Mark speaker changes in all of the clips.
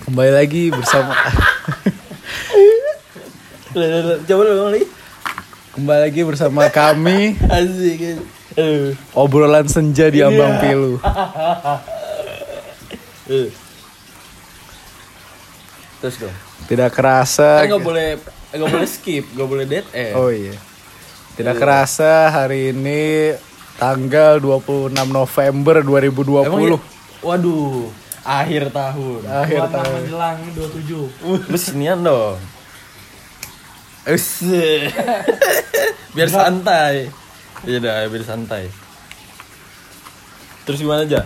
Speaker 1: Kembali lagi bersama
Speaker 2: Coba lu lagi.
Speaker 1: Kembali lagi bersama kami
Speaker 2: Asik. Aduh.
Speaker 1: Obrolan senja di Ambang Pilu
Speaker 2: Eh. Terus dong.
Speaker 1: Tidak kerasa
Speaker 2: Kan nggak boleh nggak boleh skip, nggak boleh dead eh.
Speaker 1: Oh iya Tidak kerasa hari ini Tanggal 26 November 2020
Speaker 2: Emang ya? Waduh, akhir tahun.
Speaker 1: Akhir tahun
Speaker 3: menjelang 27
Speaker 2: Mesinian dong. Us. biar santai. Iya dah, biar santai. Terus gimana aja?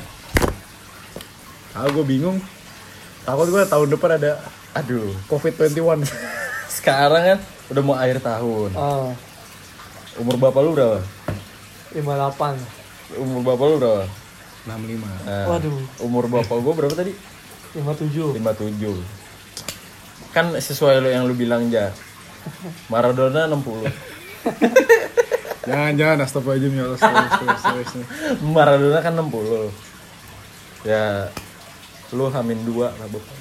Speaker 1: Ah gue bingung Takut gue tahun depan ada
Speaker 2: Aduh,
Speaker 1: COVID-21
Speaker 2: sekarang kan udah mau akhir tahun.
Speaker 3: oh
Speaker 2: Umur bapak lu berapa?
Speaker 3: 58
Speaker 2: Umur bapak lu berapa?
Speaker 1: 65
Speaker 2: Nah,
Speaker 3: Waduh.
Speaker 2: Umur bapak gua berapa tadi?
Speaker 3: 57
Speaker 2: 57. Kan sesuai lo yang lu bilang aja. Maradona 60.
Speaker 1: Jangan jangan astagfirullahaladzim ya Allah Astagfirullah, astagfirullah.
Speaker 2: Maradona kan 60. Ya lu hamin dua lah bapak.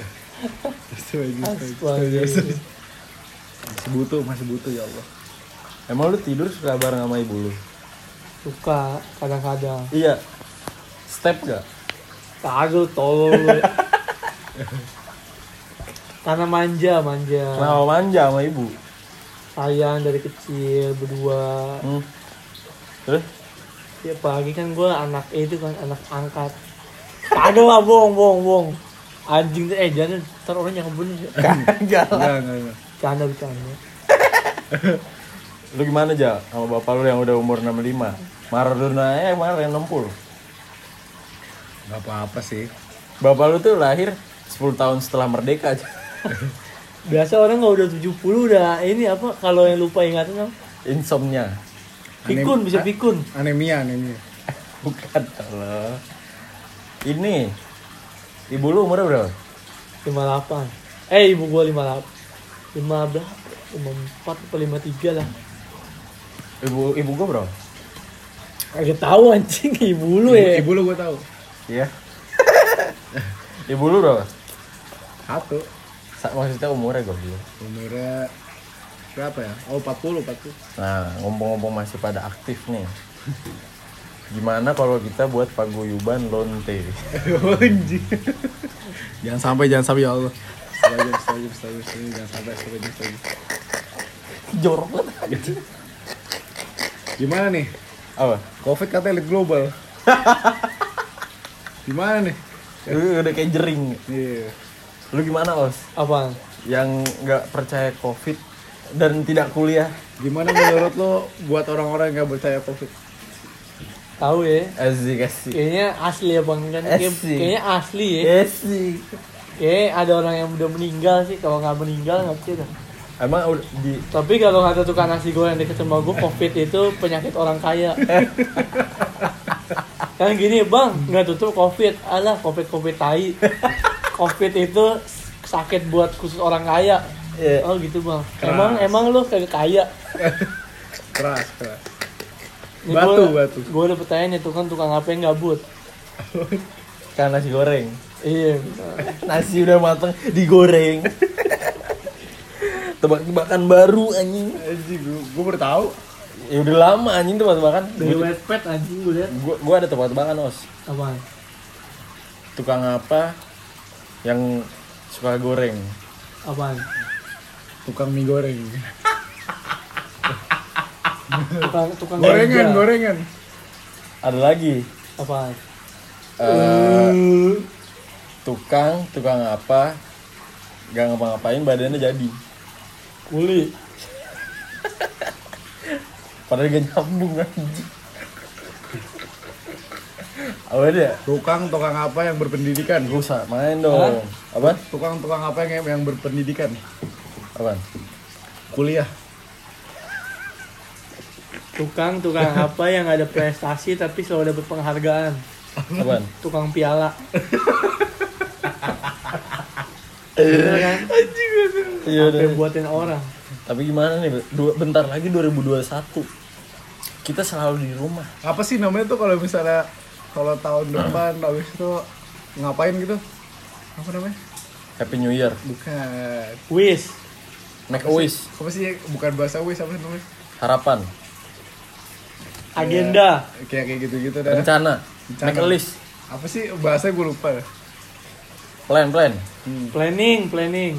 Speaker 1: Masih butuh, masih butuh ya Allah
Speaker 2: Emang lu tidur suka bareng sama ibu lu?
Speaker 3: Suka kadang-kadang
Speaker 2: Iya. Step gak?
Speaker 3: kagel tolol lu. karena manja manja
Speaker 2: Kenapa manja sama ibu?
Speaker 3: sayang dari kecil berdua
Speaker 2: Hmm. Terus?
Speaker 3: ya pagi kan gue anak itu kan anak angkat kagel lah bohong bohong bohong anjing tuh eh jangan ntar orang yang bunuh
Speaker 2: Kagak.
Speaker 1: Enggak, enggak
Speaker 3: canda bercanda
Speaker 2: Lu gimana aja sama bapak lu yang udah umur 65? Maradona ya kemarin 60.
Speaker 1: Gak apa-apa sih
Speaker 2: Bapak lu tuh lahir 10 tahun setelah merdeka aja.
Speaker 3: biasa orang nggak udah 70 udah ini apa kalau yang lupa ingatan
Speaker 2: Insomnia.
Speaker 3: pikun bisa pikun
Speaker 1: Anemia, anemia
Speaker 2: Bukan kalau. Ini. Ibu lu umurnya berapa?
Speaker 3: 58 eh ibu gua 58 lima berapa 54 atau 53 lah
Speaker 2: Ibu ibu gua berapa?
Speaker 3: Kagak tahu anjing ibu lu ya.
Speaker 1: Ibu lu gue tahu
Speaker 2: Iya. ibu lu berapa?
Speaker 1: Satu
Speaker 2: Sa- Maksudnya umurnya gue bilang.
Speaker 1: Umurnya berapa ya? Oh 40, 40
Speaker 2: Nah, ngomong-ngomong masih pada aktif nih. Gimana kalau kita buat paguyuban lonte?
Speaker 1: Anjing. jangan sampai, jangan sampai ya Allah. Astagfirullah, astagfirullah, astagfirullah, jangan sampai, astagfirullah, astagfirullah.
Speaker 2: Jorok banget.
Speaker 1: Gimana nih?
Speaker 2: Apa?
Speaker 1: Covid katanya elit global. Gimana nih?
Speaker 2: Lu udah kayak jering.
Speaker 1: Iya.
Speaker 2: Lu gimana, Os?
Speaker 3: Apaan?
Speaker 2: Yang nggak percaya covid dan tidak kuliah?
Speaker 1: Gimana menurut lo buat orang-orang yang gak percaya Covid?
Speaker 3: Tahu ya.
Speaker 2: Asik, asik.
Speaker 3: Kayaknya asli ya bang kan? Kayaknya asli ya.
Speaker 2: Asik.
Speaker 3: Kayaknya ada orang yang udah meninggal sih. Kalau nggak meninggal nggak percaya.
Speaker 2: Emang udah di
Speaker 3: Tapi kalau kata tukang nasi goreng deket sama gue, covid itu penyakit orang kaya. kan gini bang, nggak tutup covid, alah covid covid tai. Covid itu sakit buat khusus orang kaya.
Speaker 2: Iya.
Speaker 3: Oh gitu bang. Emang emang lu kagak kaya?
Speaker 1: Keras, keras.
Speaker 3: Ini
Speaker 1: Batu,
Speaker 3: gua,
Speaker 1: batu.
Speaker 3: Gue udah pertanyaan itu kan tukang apa yang gabut.
Speaker 2: kan nasi goreng.
Speaker 3: Iya.
Speaker 2: Nasi udah mateng digoreng. Tebak-tebakan baru anjing.
Speaker 1: Anjing, gue, gue baru tahu.
Speaker 2: Ya udah lama anjing tebak-tebakan.
Speaker 3: Dari wet pet anjing gue liat.
Speaker 2: Gua, gua ada tebak-tebakan, Os.
Speaker 3: Apaan?
Speaker 2: Tukang apa yang suka goreng?
Speaker 3: Apaan?
Speaker 1: Tukang mie goreng.
Speaker 3: Tukang tukang
Speaker 1: Gorengan,
Speaker 3: ganja.
Speaker 1: gorengan.
Speaker 2: Ada lagi.
Speaker 3: Apaan?
Speaker 2: Eh, tukang, tukang apa? Gak ngapa-ngapain badannya jadi.
Speaker 3: Kuli.
Speaker 2: Padahal gak nyambung anjing. Apa dia?
Speaker 1: Tukang, tukang apa yang berpendidikan?
Speaker 2: Gak usah main dong. Apa?
Speaker 1: Tukang, tukang apa yang yang berpendidikan?
Speaker 2: Apa?
Speaker 1: Kuliah.
Speaker 3: Tukang tukang apa yang ada prestasi tapi selalu dapat penghargaan.
Speaker 2: Apa?
Speaker 3: Tukang piala. Bener kan?
Speaker 2: Iya
Speaker 3: Apa
Speaker 2: udah.
Speaker 3: buatin orang.
Speaker 2: Tapi gimana nih? Dua, bentar lagi 2021. Kita selalu di rumah.
Speaker 1: Apa sih namanya tuh kalau misalnya kalau tahun depan habis itu ngapain gitu apa namanya
Speaker 2: Happy New Year.
Speaker 1: bukan
Speaker 3: Wis.
Speaker 2: Make a wish.
Speaker 1: apa sih bukan bahasa wis apa sih namanya
Speaker 2: Harapan.
Speaker 3: Agenda.
Speaker 1: kayak kayak gitu gitu dah
Speaker 2: Rencana.
Speaker 1: Rencana.
Speaker 2: Make a list.
Speaker 1: apa sih bahasanya gue lupa
Speaker 2: Plan, plan.
Speaker 3: Planning, planning.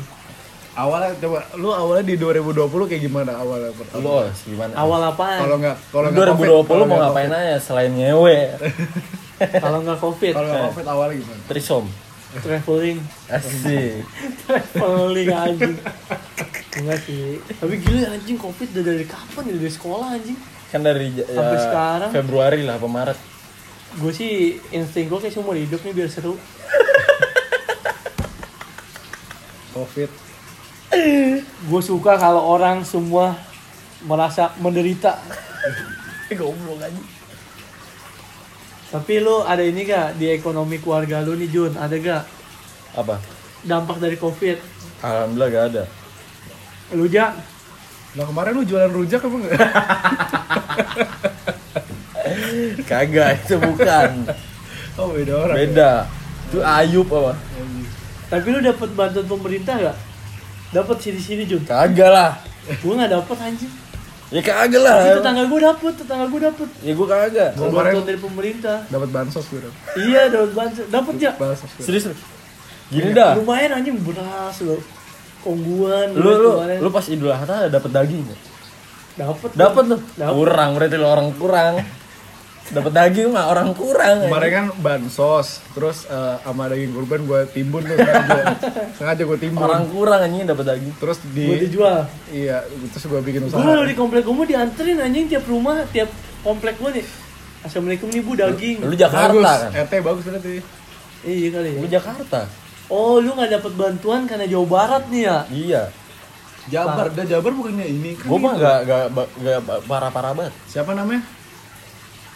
Speaker 1: awalnya coba lu awalnya di 2020 kayak gimana awalnya pertama?
Speaker 2: Lu oh, gimana?
Speaker 3: Awal apaan?
Speaker 1: kalau nggak kalau nggak
Speaker 2: 2020
Speaker 1: COVID,
Speaker 2: mau ngapain
Speaker 1: COVID.
Speaker 2: aja selain ngewe?
Speaker 3: Kalau nggak covid,
Speaker 1: kalau nggak covid awalnya gimana
Speaker 2: Trisom.
Speaker 3: traveling,
Speaker 2: Asik.
Speaker 3: traveling anjing. Enggak sih. Tapi gila anjing covid udah dari kapan ya? Dari sekolah anjing.
Speaker 2: Kan dari
Speaker 3: Sampai
Speaker 2: ya,
Speaker 3: sekarang.
Speaker 2: Februari lah, apa Maret.
Speaker 3: Gue sih insting gue kayak seumur hidup nih biar seru.
Speaker 1: Covid
Speaker 3: Gue suka kalau orang semua merasa menderita.
Speaker 2: Eh, goblok aja.
Speaker 3: Tapi lu ada ini gak di ekonomi keluarga lu nih Jun? Ada gak
Speaker 2: Apa?
Speaker 3: dampak dari covid?
Speaker 2: Alhamdulillah gak ada.
Speaker 3: Lu Jak?
Speaker 1: nah kemarin lu jualan rujak apa enggak
Speaker 2: Kagak, itu bukan.
Speaker 1: oh beda orang
Speaker 2: Beda. Itu Ayub apa?
Speaker 3: Tapi lu dapat bantuan pemerintah gak? Dapat sini-sini Jun.
Speaker 2: Kagak lah.
Speaker 3: Gue gak dapet anjing.
Speaker 2: Ya kagak lah.
Speaker 3: Tapi tetangga gue dapet, tetangga gue dapet.
Speaker 2: Ya gua kagak.
Speaker 1: Kemarin-
Speaker 3: Bantuan dari pemerintah.
Speaker 1: dapat bansos gue dapet
Speaker 3: Iya, dapat bantuan. Dapet ya?
Speaker 1: bansos gue
Speaker 2: Serius lu? Gini dah.
Speaker 3: Lumayan anjing beras lo. Kongguan.
Speaker 2: Lu lu lu pas Idul Adha dapet daging nggak?
Speaker 3: Dapet.
Speaker 2: Dapet tuh.
Speaker 3: Dapet.
Speaker 2: Kurang berarti lu orang kurang. Dapet daging mah orang kurang.
Speaker 1: kemarin kan bansos terus eh, sama daging kurban gue timbun tuh sengaja sengaja gue timbun
Speaker 2: Orang kurang anjing dapet daging.
Speaker 1: terus di
Speaker 3: Gue dijual.
Speaker 1: iya terus gue bikin
Speaker 3: Gue
Speaker 1: usaha
Speaker 3: lalu di komplek gue mau dianterin anjing tiap rumah, tiap komplek gue nih. Assalamualaikum nih bu daging.
Speaker 2: Lu Jakarta
Speaker 1: bagus
Speaker 2: kan?
Speaker 1: RT bagus berarti
Speaker 3: Iya kali ya.
Speaker 2: Lu Jakarta.
Speaker 3: Oh lu nggak dapet bantuan karena Jawa Barat nih ya?
Speaker 2: Iya.
Speaker 1: Jabar dah Jabar bukannya ini kan
Speaker 2: Gua mah
Speaker 1: gitu.
Speaker 2: gak, gak, gak parah-parah banget.
Speaker 1: siapa namanya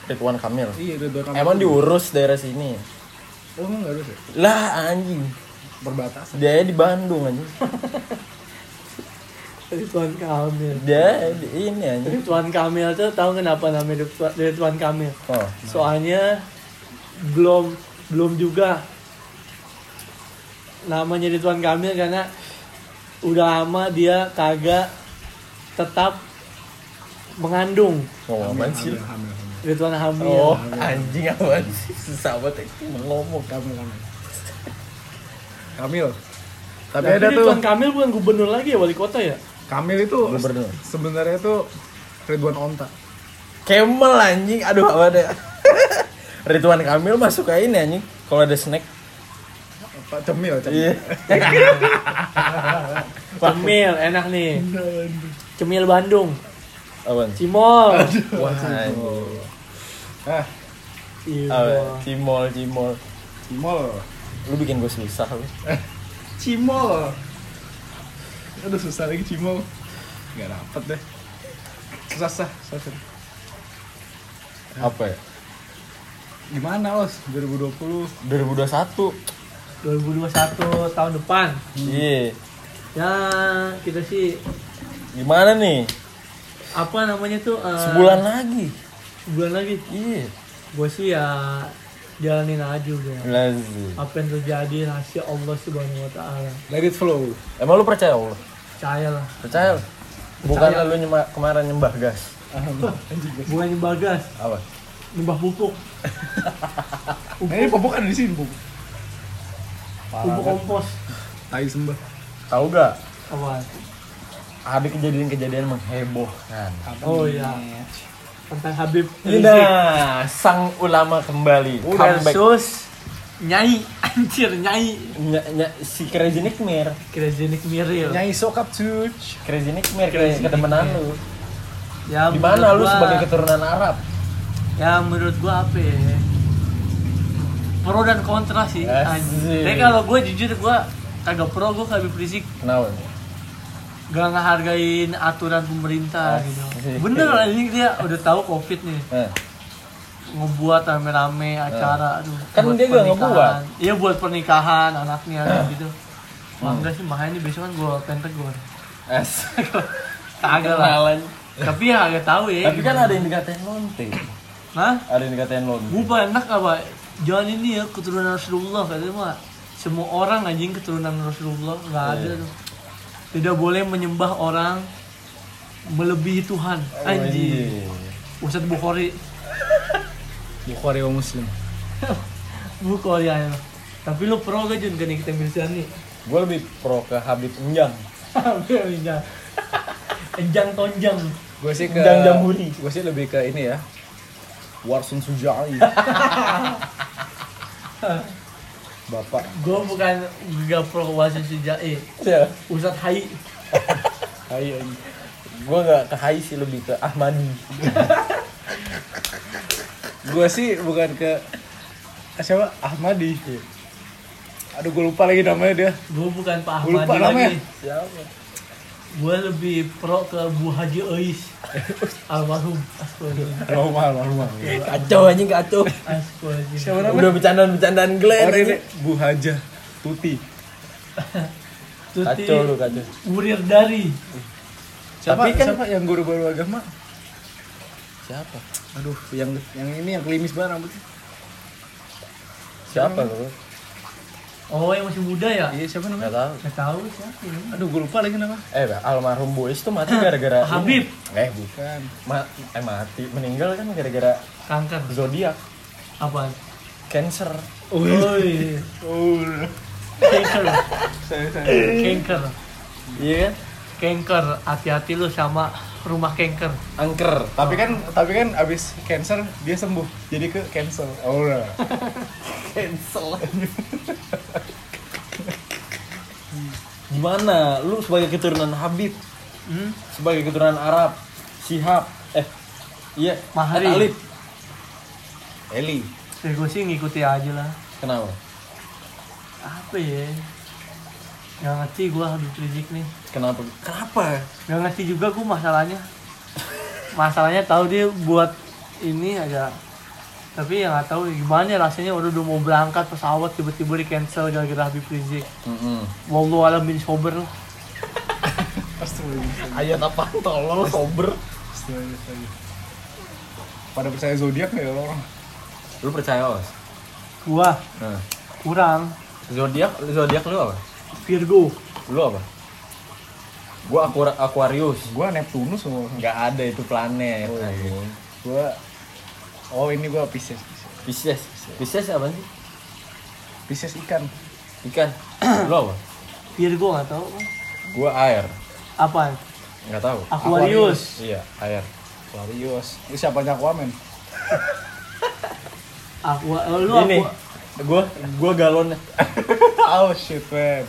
Speaker 2: Ridwan Kamil.
Speaker 1: iya itu doang
Speaker 2: Emang diurus daerah sini.
Speaker 1: oh enggak ada sih
Speaker 2: Lah anjing.
Speaker 1: perbatasan
Speaker 2: Dia di Bandung anjing.
Speaker 3: Ridwan Kamil.
Speaker 2: Dia di ini anjing.
Speaker 3: Ridwan Kamil tuh tahu kenapa namanya Ridwan- Ridwan Kamil?
Speaker 2: Oh.
Speaker 3: Soalnya belum belum juga namanya Ridwan Kamil karena udah lama dia kagak tetap mengandung
Speaker 2: apaan sih? lu?
Speaker 1: hamil hamil
Speaker 3: Ridwan hamil.
Speaker 2: Oh, anjing apaan sih? Susah banget itu ngomong.
Speaker 1: hamil hamil Kamil tapi ada tuh
Speaker 3: Ridwan Kamil bukan gubernur lagi ya wali kota ya?
Speaker 1: Kamil itu
Speaker 2: Gubernur.
Speaker 1: sebenarnya itu Ridwan Onta
Speaker 2: Kemal anjing. Aduh apa deh. Ridwan Kamil masuk ke ini anjing. Kalau ada snack.
Speaker 1: Pak Cemil Cemil
Speaker 2: Iya.
Speaker 3: Cemil enak nih. Cemil Bandung.
Speaker 2: Apaan?
Speaker 3: Cimol.
Speaker 2: Wah.
Speaker 1: Ah
Speaker 3: Iya.
Speaker 2: Cimol, cimol.
Speaker 1: Cimol
Speaker 2: Lu bikin gue susah lu.
Speaker 1: Cimol aduh susah lagi Cimol nggak dapet deh susah susah susah
Speaker 2: Apa ya?
Speaker 1: gimana os 2020
Speaker 2: 2021.
Speaker 3: 2021 tahun depan.
Speaker 2: Iya.
Speaker 3: Ya kita sih
Speaker 2: Gimana nih?
Speaker 3: apa namanya tuh? eh,
Speaker 2: Sebulan lagi.
Speaker 3: Sebulan lagi.
Speaker 2: Iya.
Speaker 3: Gue sih ya jalanin aja udah.
Speaker 2: Lazim.
Speaker 3: Apa yang terjadi rahasia Allah Subhanahu Wa Taala.
Speaker 1: let it flow
Speaker 2: Emang lu percaya Allah?
Speaker 3: Percaya lah.
Speaker 2: Percaya lu? Bukan lu nyembah, kemarin nyembah gas.
Speaker 3: Bukan nyembah gas,
Speaker 2: Apa?
Speaker 3: nyembah pupuk.
Speaker 1: Nah, ini pupuk ada di sini pupuk
Speaker 3: Pupuk kompos.
Speaker 1: tai sembah
Speaker 2: Tahu gak?
Speaker 3: Apa?
Speaker 2: Ada kejadian-kejadian menghebohkan.
Speaker 3: Oh iya. Tentang Habib
Speaker 2: Ini dah sang ulama kembali. Comeback.
Speaker 3: versus Nyai anjir Nyai
Speaker 2: Ny- ny- si Crazy Nick Mir.
Speaker 3: Krezenik Miril
Speaker 1: nyai sokap cuc
Speaker 2: Crazy Nick Mir
Speaker 3: Crazy
Speaker 2: kayak ketemenan
Speaker 3: Nick
Speaker 2: lu.
Speaker 3: ya
Speaker 2: Di mana lu
Speaker 3: gua-
Speaker 2: sebagai keturunan Arab?
Speaker 3: ya menurut gua apa ya pro dan kontra sih anjir. tapi kalau gue jujur gua kagak pro gue kagak berisik
Speaker 2: Kenapa?
Speaker 3: Gak ngehargain aturan pemerintah gitu. Bener anjing dia udah tahu covid nih.
Speaker 2: Eh,
Speaker 3: ngebuat rame-rame acara aduh
Speaker 2: Kan
Speaker 3: buat
Speaker 2: dia gak ngebuat.
Speaker 3: iya buat pernikahan anaknya gitu. Wah, enggak sih makanya besok kan gue pentegur
Speaker 2: as.
Speaker 3: kagak lah. Tapi ya agak tahu ya.
Speaker 2: Tapi kan ada yang dikatain lonte.
Speaker 3: Hah?
Speaker 2: Ada yang dikatain lonte.
Speaker 3: gue enak apa? Jangan ini ya keturunan Rasulullah katanya mah. Semua orang anjing keturunan Rasulullah nggak ada tuh tidak boleh menyembah orang melebihi Tuhan anjing Ustadz Bukhari
Speaker 1: Bukhari wa Muslim.
Speaker 3: Bukhari ya tapi lu pro gak Jun kan kita bisa nih
Speaker 2: Gue lebih pro ke Habib Enjang.
Speaker 3: Enjang Enjang tonjang
Speaker 1: Gue sih ke
Speaker 2: Jam Jamhuri.
Speaker 1: Gue sih lebih ke ini ya. Warsun Sujai. Bapak.
Speaker 3: gue bukan gak pro wasit sejai
Speaker 2: Ya.
Speaker 3: Ustadz Hai
Speaker 2: Hai. Gue gak ke Hai sih lebih ke Ahmadi.
Speaker 1: Gue sih bukan ke siapa Ahmadi. Aduh gue lupa lagi namanya dia.
Speaker 3: gue bukan Pak
Speaker 1: lupa
Speaker 3: Ahmadi
Speaker 1: namanya.
Speaker 3: lagi
Speaker 2: Siapa?
Speaker 3: Gue lebih pro ke Bu Haji Ois almarhum Astagfirullah.
Speaker 1: Normal, normal.
Speaker 2: Kacau anjing kacau. Udah bercandaan-bercandaan Glenn.
Speaker 1: Oh ini Bu Haja Tuti.
Speaker 3: Tuti
Speaker 2: Kacau lu kacau.
Speaker 3: Urir dari
Speaker 1: Siapa,
Speaker 2: Tapi kan-
Speaker 1: siapa yang guru baru agama?
Speaker 2: Siapa?
Speaker 1: Aduh, yang yang ini yang klimis banget rambutnya.
Speaker 2: Siapa lu?
Speaker 3: Oh yang masih muda ya?
Speaker 1: Iya, siapa
Speaker 2: Gak
Speaker 1: namanya?
Speaker 2: tahu.
Speaker 3: Gak tahu siapa ya.
Speaker 1: Aduh, gue lupa lagi nama.
Speaker 2: Eh, almarhum Boys tuh mati gara-gara
Speaker 3: Habib?
Speaker 2: Eh,
Speaker 1: Bukan.
Speaker 2: ma- eh mati meninggal kan gara-gara
Speaker 3: kanker.
Speaker 2: zodiak.
Speaker 3: Apa?
Speaker 2: Cancer.
Speaker 3: Oi,
Speaker 1: Oh,
Speaker 3: kanker
Speaker 1: saya saya.
Speaker 3: kanker
Speaker 2: iya kan?
Speaker 3: Kanker hati-hati lu sama rumah kanker
Speaker 2: angker.
Speaker 1: Tapi kan tapi kan abis cancer dia sembuh. Jadi ke cancel. Oh,
Speaker 2: cancel gimana? Lu sebagai keturunan Habib
Speaker 3: hmm?
Speaker 2: sebagai keturunan Arab Sihab eh iya
Speaker 3: Mahari.
Speaker 2: Talib Eli.
Speaker 3: Ya gue sih ngikuti aja lah.
Speaker 2: Kenapa?
Speaker 3: Apa ya? Gak ngerti gue Habib Rizik nih.
Speaker 2: Kenapa? Kenapa?
Speaker 3: Gak ngerti juga gue masalahnya. Masalahnya tahu dia buat ini aja Tapi ya nggak tahu gimana ya rasanya udah, udah mau berangkat pesawat tiba-tiba di cancel gara-gara Habib Rizik. Wallahu alam bin sober lah
Speaker 1: Astagfirullah.
Speaker 2: ayat apa tolol sober
Speaker 1: Astagfirullah. Pada percaya zodiak ya orang?
Speaker 2: lu percaya os
Speaker 3: Gua
Speaker 2: nah.
Speaker 3: kurang
Speaker 2: zodiak zodiak lu apa
Speaker 3: Virgo
Speaker 2: lu apa gua Aqua- Aquarius
Speaker 1: Gua Neptunus semua.
Speaker 2: nggak ada itu planet
Speaker 1: Oh, iya. Gua Oh, ini gua Pisces.
Speaker 2: Pisces Pisces apa sih?
Speaker 1: Pisces ikan.
Speaker 2: ikan? Lu apa?
Speaker 3: Virgo nggak tahu
Speaker 2: gua air.
Speaker 3: Apa?
Speaker 2: Nggak tahu.
Speaker 3: Aquarius.
Speaker 2: Iya air.
Speaker 1: Aquarius. Itu siapanya Aquaman?
Speaker 3: Aqua oh, lu
Speaker 2: ini gua gua galonnya
Speaker 1: oh shit, man.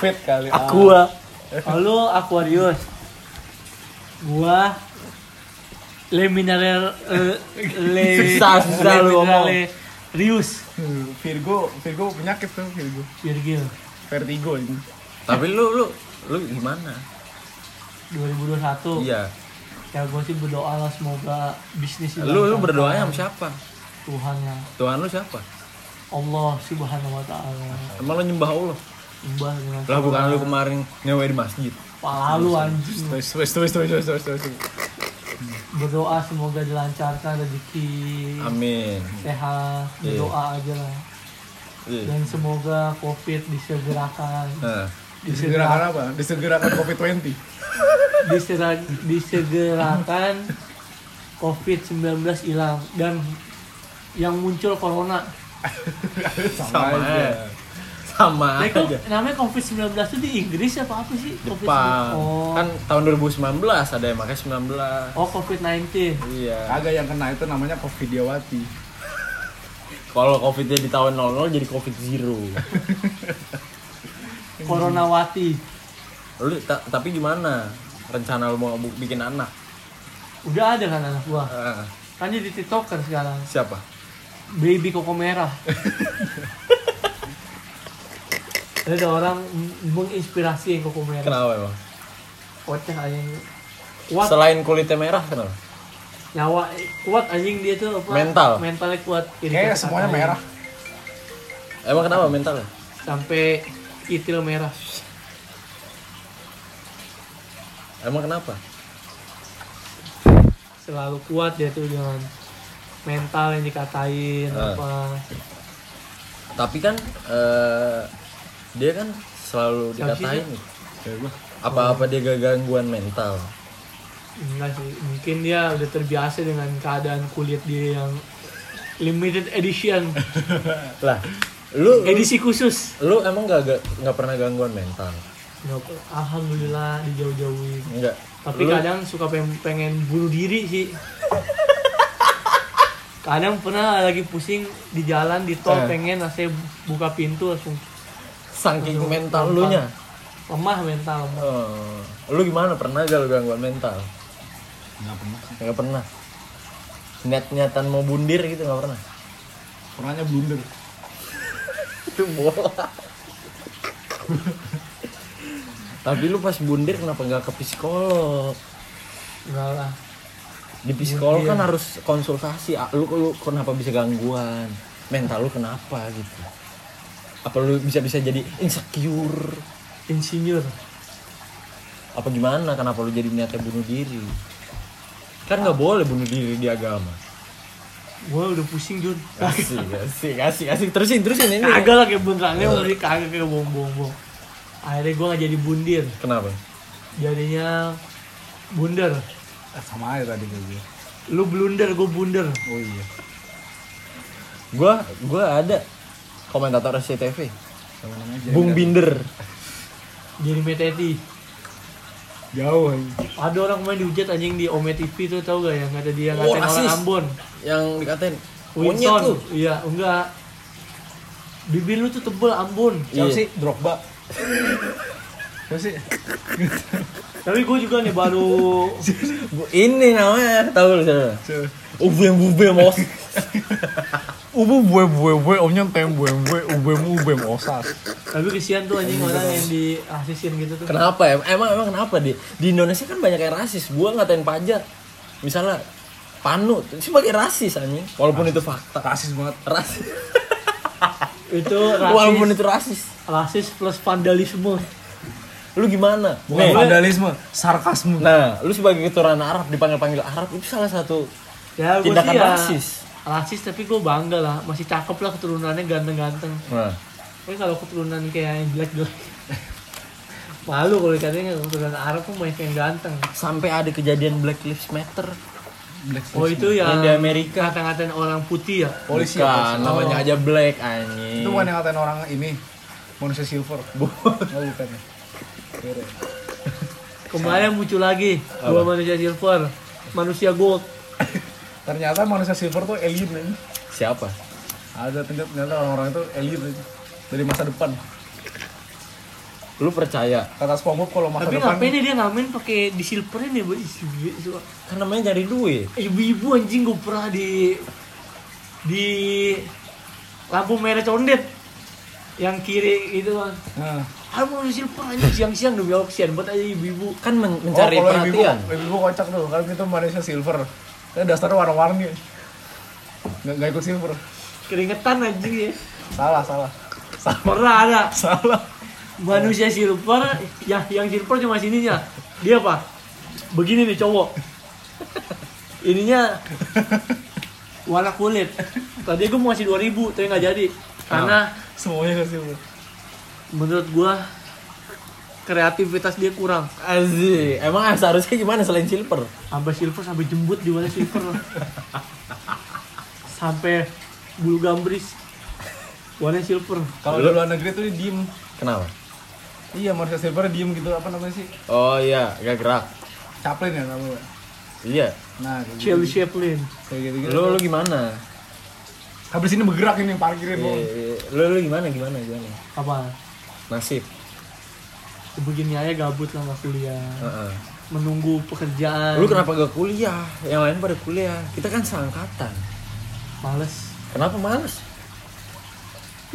Speaker 1: Fit kali.
Speaker 3: Aqua. Oh, lu Aquarius. Gua Le Mineral eh, Le
Speaker 2: Susah, susah
Speaker 3: Le
Speaker 2: lu ngomong.
Speaker 3: Rius.
Speaker 1: Hmm, Virgo, Virgo penyakit tuh Virgo.
Speaker 3: Virgil
Speaker 1: Vertigo ini.
Speaker 2: tapi lu lu lu gimana?
Speaker 3: 2021
Speaker 2: iya.
Speaker 3: Ya gue sih berdoa lah semoga bisnis
Speaker 2: lu lu
Speaker 3: dilancarkan.
Speaker 2: berdoanya sama siapa?
Speaker 3: Tuhan ya
Speaker 2: Tuhan lu siapa?
Speaker 3: Allah subhanahu wa ta'ala.
Speaker 2: Emang lu nyembah Allah?
Speaker 3: Mbah dengan
Speaker 2: lah bukan lu kemarin ngewe di masjid.
Speaker 3: Pala lu anjing.
Speaker 1: Terus, terus, terus, terus, terus, terus.
Speaker 3: Berdoa semoga dilancarkan rezeki
Speaker 2: amin
Speaker 3: sehat berdoa aja lah
Speaker 2: Iya.
Speaker 3: dan semoga covid disegerakan
Speaker 2: Nah,
Speaker 1: Disegerakan apa? Disegerakan COVID-20.
Speaker 3: disera- disegerakan covid 19 hilang dan yang muncul corona
Speaker 2: Sama aja. Sama
Speaker 3: Nah, itu
Speaker 2: aja
Speaker 3: namanya COVID-19 itu di Inggris apa apa sih? COVID-19?
Speaker 2: Jepang
Speaker 3: Oh,
Speaker 2: kan tahun 2019 ada yang pakai 19
Speaker 3: oh COVID-19.
Speaker 2: iya
Speaker 1: Agak yang kena itu namanya Covidiawati.
Speaker 2: kalau covidnya di tahun 00 jadi covid zero
Speaker 3: Coronawati.
Speaker 2: lu ta- tapi gimana rencana lu mau bikin anak
Speaker 3: Udah ada kan anak gua.
Speaker 2: Ah,
Speaker 3: Kan jadi tiktoker sekarang.
Speaker 2: siapa
Speaker 3: Baby koko merah. ada orang menginspirasi yang koko merah.
Speaker 2: kenapa emang
Speaker 3: Kocak anjing. Kuat
Speaker 2: selain kulitnya merah kenapa
Speaker 3: nyawa kuat anjing dia tuh apa?
Speaker 2: Mental.
Speaker 3: Mentalnya kuat.
Speaker 1: Kayaknya semuanya merah.
Speaker 2: emang kenapa mentalnya
Speaker 3: Sampai itil merah.
Speaker 2: emang kenapa
Speaker 3: Selalu kuat dia tuh dengan mental yang dikatain
Speaker 2: Ah.
Speaker 3: apa
Speaker 2: Tapi kan eh, dia kan selalu dikatain
Speaker 1: Kayak gua.
Speaker 2: apa-apa dia gak gangguan mental.
Speaker 3: Enggak sih, mungkin dia udah terbiasa dengan keadaan kulit dia yang limited edition,
Speaker 2: Lah, lu
Speaker 3: edisi khusus.
Speaker 2: lu emang gak gak, nggak pernah gangguan mental?
Speaker 3: Nggak Alhamdulillah dijauh-jauhin.
Speaker 2: Enggak.
Speaker 3: Tapi
Speaker 2: Lu-
Speaker 3: kadang suka pengen, pengen bunuh diri sih. Kadang pernah lagi pusing di jalan di tol
Speaker 2: Eh.
Speaker 3: pengen saya buka pintu langsung
Speaker 2: saking
Speaker 3: Aduh,
Speaker 2: mental lu nya.
Speaker 3: lemah mental lemah.
Speaker 2: Oh, lu gimana pernah gak lu gangguan mental?
Speaker 1: Nggak pernah.
Speaker 2: Nggak pernah. Niat-niatan mau bundir gitu nggak pernah.
Speaker 1: Pernahnya blunder.
Speaker 2: Itu bola. Tapi lu pas bundir kenapa nggak ke psikolog?
Speaker 3: Enggak lah.
Speaker 2: Di psikolog
Speaker 3: Bundir.
Speaker 2: kan harus konsultasi. Lu, lu kenapa bisa gangguan? Mental lu kenapa gitu? Apa lu bisa-bisa jadi insecure?
Speaker 3: Insinyur.
Speaker 2: Apa gimana? Kenapa lu jadi niatnya bunuh diri? Kan nggak boleh bunuh diri di agama.
Speaker 3: Gua udah pusing Jun.
Speaker 2: Asik, asik, asik, asik. Terusin, terusin ini.
Speaker 3: Kagak lah kayak benerannya mau di kagak kayak bohong-bohong. Akhirnya gua nggak jadi bundir.
Speaker 2: Kenapa?
Speaker 3: Jadinya bunder.
Speaker 1: Eh, sama aja tadi gue.
Speaker 3: Lu blunder, gua bunder.
Speaker 1: Oh iya.
Speaker 2: Gua, gua ada komentator SCTV. Bung Binder.
Speaker 3: Jadi meteti.
Speaker 1: Jauh aja.
Speaker 3: Ada orang main dihujat anjing di Ome TV tuh tau gak yang kata dia
Speaker 2: Oh,
Speaker 3: ngatain orang. Ambon.
Speaker 2: Yang dikatain
Speaker 3: Winston.
Speaker 2: tuh.
Speaker 3: Iya, enggak. Bibir lu tuh tebel Ambon.
Speaker 1: Siapa
Speaker 2: Iya.
Speaker 1: sih? Drogba. Siapa sih?
Speaker 3: Tapi gue juga nih baru
Speaker 2: Ini namanya, tahu lu siapa?
Speaker 1: Siapa?
Speaker 2: Ubem ubem os.
Speaker 1: Ubu bue bue bue omnya tem bue bue ubem ubem osas.
Speaker 3: tapi kesian tuh anjing orang yang di rasisin gitu tuh.
Speaker 2: Kenapa ya? Emang emang kenapa di di Indonesia kan banyak yang rasis. Gua ngatain pajak. Misalnya Panu sebagai rasis anjing. Walaupun itu fakta.
Speaker 1: Rasis banget.
Speaker 2: Rasis.
Speaker 3: Itu
Speaker 2: Walaupun
Speaker 3: rasis,
Speaker 2: itu rasis.
Speaker 3: rasis plus vandalisme.
Speaker 2: Lu gimana?
Speaker 1: Bukan
Speaker 2: Nih,
Speaker 1: vandalisme, sarkasme.
Speaker 2: Nah, lu sebagai keturunan Arab dipanggil-panggil Arab itu salah satu
Speaker 3: Ya gue
Speaker 2: tindakan
Speaker 3: sih ya
Speaker 2: rasis.
Speaker 3: Rasis tapi gue bangga lah masih cakep lah keturunannya ganteng-ganteng.
Speaker 2: Nah,
Speaker 3: Tapi kalau keturunan kayak yang jelek-jelek malu kalau katanya keturunan Arab tuh banyak yang ganteng.
Speaker 2: sampai ada kejadian Black Lives Matter.
Speaker 1: Black
Speaker 3: Oh itu
Speaker 2: Yang
Speaker 3: yang
Speaker 2: di Amerika.
Speaker 3: ngata-ngatain orang putih ya.
Speaker 1: Polisi
Speaker 2: Bukan,
Speaker 1: ya,
Speaker 2: namanya
Speaker 3: Oh.
Speaker 2: aja Black anjing.
Speaker 1: Itu bukan yang ngatain orang ini manusia silver. Oh, bukan ya.
Speaker 3: Kemarin muncul lagi dua manusia silver, manusia gold.
Speaker 1: Ternyata manusia silver tuh alien aja.
Speaker 2: Siapa?
Speaker 1: Ada ternyata ternyata orang-orang itu alien aja. Dari masa depan.
Speaker 2: Lu percaya?
Speaker 1: Kata SpongeBob kalau masa
Speaker 3: Tapi
Speaker 1: depan
Speaker 3: ngapain nih dia ngamen pakai di silverin ya, Bu? Isi, itu.
Speaker 2: Kan namanya cari duit.
Speaker 3: Ibu-ibu anjing gue pernah di di lampu merah condet yang kiri itu kan.
Speaker 1: Nah,
Speaker 3: Ah manusia silver anjing siang-siang demi kesian buat aja ibu-ibu.
Speaker 2: Kan men-
Speaker 1: oh,
Speaker 2: mencari
Speaker 1: kalau ibu
Speaker 2: perhatian.
Speaker 1: ibu kocak tuh, kan itu manusia silver. Tapi dasarnya warna-warni. Nggak, nggak ikut silver.
Speaker 3: Keringetan anjing ya.
Speaker 1: Salah, salah. Salah.
Speaker 3: Pernah ada
Speaker 1: Salah.
Speaker 3: manusia silver ya yang silver cuma sininya. Dia apa? Begini nih cowok. Ininya warna kulit. Tadi gue mau ngasih 2000 tapi nggak jadi. Karena
Speaker 1: Semuanya ke silver.
Speaker 3: menurut gua kreativitas dia kurang.
Speaker 2: Aziz, emang seharusnya gimana selain silver?
Speaker 3: Sampai silver sampai jembut di warna silver. sampai bulu gambris warna silver.
Speaker 1: Kalau di luar negeri tuh dia diem.
Speaker 2: Kenapa?
Speaker 1: Iya, manusia silver diem gitu. Apa namanya sih?
Speaker 2: Oh iya, gak gerak.
Speaker 1: Chaplin ya namanya.
Speaker 2: Iya.
Speaker 1: Nah, kayak gitu.
Speaker 3: Charlie Chaplin.
Speaker 1: Kayak gitu-gitu.
Speaker 2: Lu lu gimana?
Speaker 1: Habis ini bergerak ini parkirin lo.
Speaker 2: Iya, Lu lu gimana gimana gimana?
Speaker 3: Apa?
Speaker 2: Nasib.
Speaker 3: Begini aja gabut nggak kuliah.
Speaker 2: Heeh.
Speaker 3: Menunggu pekerjaan.
Speaker 2: Lu kenapa gak kuliah? Yang lain pada kuliah. Kita kan seangkatan.
Speaker 3: Males.
Speaker 2: Kenapa males?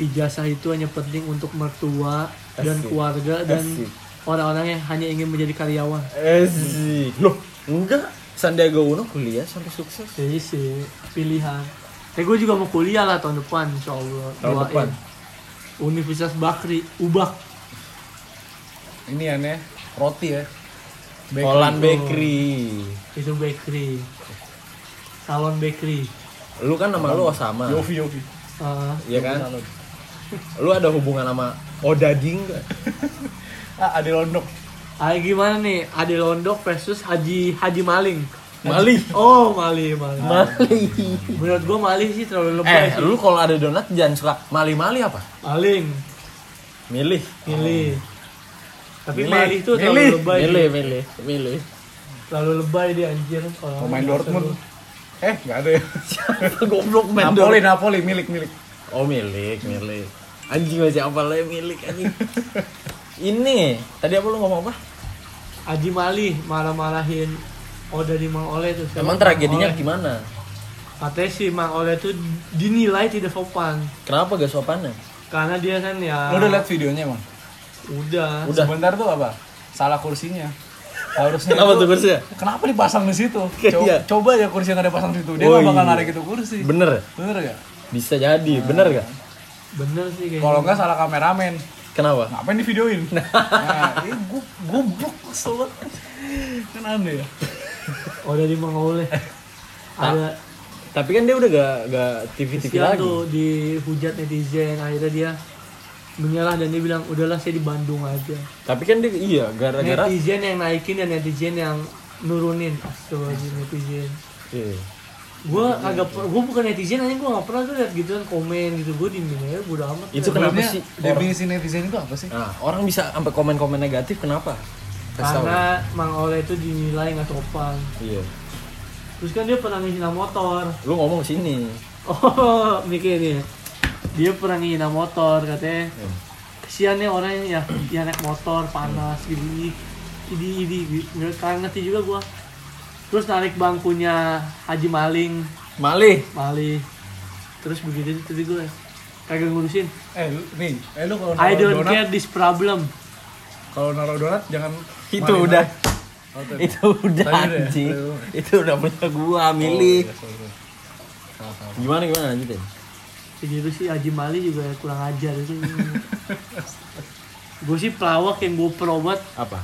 Speaker 3: Ijazah itu hanya penting untuk mertua dan
Speaker 2: Asik.
Speaker 3: keluarga dan
Speaker 2: Asik.
Speaker 3: orang-orang yang hanya ingin menjadi karyawan.
Speaker 2: Asik. Loh, enggak. Sandiaga Uno kuliah sampai sukses.
Speaker 3: Jadi sih pilihan. Kayak gue juga mau kuliah lah tahun depan, insya Allah.
Speaker 2: Tahun
Speaker 3: Doain.
Speaker 2: depan.
Speaker 3: Universitas Bakri, Ubak.
Speaker 1: Ini aneh, roti ya. Bakery.
Speaker 2: Holland Bakery.
Speaker 3: Itu bakery. Salon bakery.
Speaker 2: Lu kan nama lu Osama.
Speaker 1: Yofi Yofi.
Speaker 3: Eh,
Speaker 2: Iya kan? Lu ada hubungan sama Odading gak?
Speaker 1: Ah, Ade Londok.
Speaker 3: Ah gimana nih? Ade Londok versus Haji Haji Maling.
Speaker 2: Mali.
Speaker 3: Oh, Mali, Mali.
Speaker 2: Mali.
Speaker 3: Menurut gua Mali sih terlalu lebay
Speaker 2: Eh,
Speaker 3: sih.
Speaker 2: lu kalau ada donat jangan suka mali-mali apa?
Speaker 3: Maling,
Speaker 2: Milih.
Speaker 3: milih. Tapi
Speaker 2: Milih.
Speaker 3: Mali itu terlalu
Speaker 1: Milih.
Speaker 3: lebay.
Speaker 2: Milih, milih, milih.
Speaker 3: Terlalu lebay dia anjir kalau
Speaker 1: Pemain
Speaker 3: nggak
Speaker 1: Dortmund.
Speaker 3: seru.
Speaker 1: Eh, nggak ada ya.
Speaker 2: Goblok main
Speaker 1: Napoli,
Speaker 2: donat.
Speaker 1: Napoli, milik, milik.
Speaker 2: Oh, milik, milik. Anjing masih apa lah milik anjing. Ini, tadi apa lu ngomong apa?
Speaker 3: Haji Mali marah-marahin Oda di Mang Oleh tuh.
Speaker 2: Emang
Speaker 3: Mang
Speaker 2: tragedinya
Speaker 3: Oleh.
Speaker 2: gimana?
Speaker 3: Katanya si Mang Oleh tuh dinilai tidak sopan
Speaker 2: Kenapa gak sopannya?
Speaker 3: karena dia kan ya
Speaker 1: Lo udah liat videonya, Bang?
Speaker 3: Udah
Speaker 2: Udah.
Speaker 1: Sebentar tuh apa? Salah kursinya. Harusnya
Speaker 2: Kenapa
Speaker 1: itu-
Speaker 2: tuh kursinya?
Speaker 1: Kenapa dipasang di situ?
Speaker 2: Iya.
Speaker 1: Coba, coba aja kursi yang ada pasang di situ. Dia
Speaker 2: Oh,
Speaker 1: nggak bakal
Speaker 2: iya.
Speaker 1: narik itu kursi.
Speaker 2: Bener ya?
Speaker 1: Bener gak?
Speaker 2: Bisa jadi, bener gak?
Speaker 3: bener sih kayaknya.
Speaker 1: Kalau nggak salah kameramen.
Speaker 2: Kenapa?
Speaker 1: Ngapain di videoin? Nah, ini gue goblok kesel banget. Kan aneh ya.
Speaker 3: Oda di Mang Oleh ada
Speaker 2: Tapi kan dia udah gak, gak TV-TV
Speaker 3: Kesian
Speaker 2: lagi.
Speaker 3: tuh dihujat netizen akhirnya dia menyerah dan dia bilang udahlah saya di Bandung aja
Speaker 2: Tapi kan dia, iya, gara-gara...
Speaker 3: netizen yang naikin dan netizen yang nurunin astagfirullahaladzim netizen
Speaker 2: Iya.
Speaker 3: gue agak gue bukan netizen aja gue gak pernah tuh liat gituan komen gitu gue diemin aja bodo amat
Speaker 2: Itu kenapa
Speaker 1: Sebenarnya
Speaker 2: sih?
Speaker 1: Definisi netizen itu apa sih?
Speaker 2: nah, orang bisa sampai komen-komen negatif, kenapa?
Speaker 3: Karena Mang Oleh itu dinilai nggak sopan
Speaker 2: Iya.
Speaker 3: terus kan dia pernah ngehina motor
Speaker 2: Lu ngomong sini.
Speaker 3: oh mikir nih dia pernah ngehina motor katanya
Speaker 2: Iya.
Speaker 3: kesian nih orang yang ya, yang naik motor panas gitu ini ini nggak kan ngerti juga gua terus narik bangkunya Haji Maling
Speaker 2: Malih.
Speaker 3: Mali terus begitu tadi gue kagak ngurusin
Speaker 1: Eh, lu, nih, eh lu kalau
Speaker 3: I don't
Speaker 1: donat,
Speaker 3: care this problem
Speaker 1: kalau naruh donat jangan
Speaker 2: Itu
Speaker 1: maling-maling.
Speaker 2: udah.
Speaker 1: Oh.
Speaker 2: Itu udah
Speaker 1: ya?
Speaker 2: anjing.
Speaker 1: Udah.
Speaker 2: Itu udah punya gua, milih.
Speaker 1: Oh, iya, sorry, sorry. Salah, salah.
Speaker 2: Gimana gimana lanjutin?
Speaker 3: Jadi itu sih Haji Mali juga kurang ajar itu. Gue sih pelawak yang gue perobat.
Speaker 2: Apa?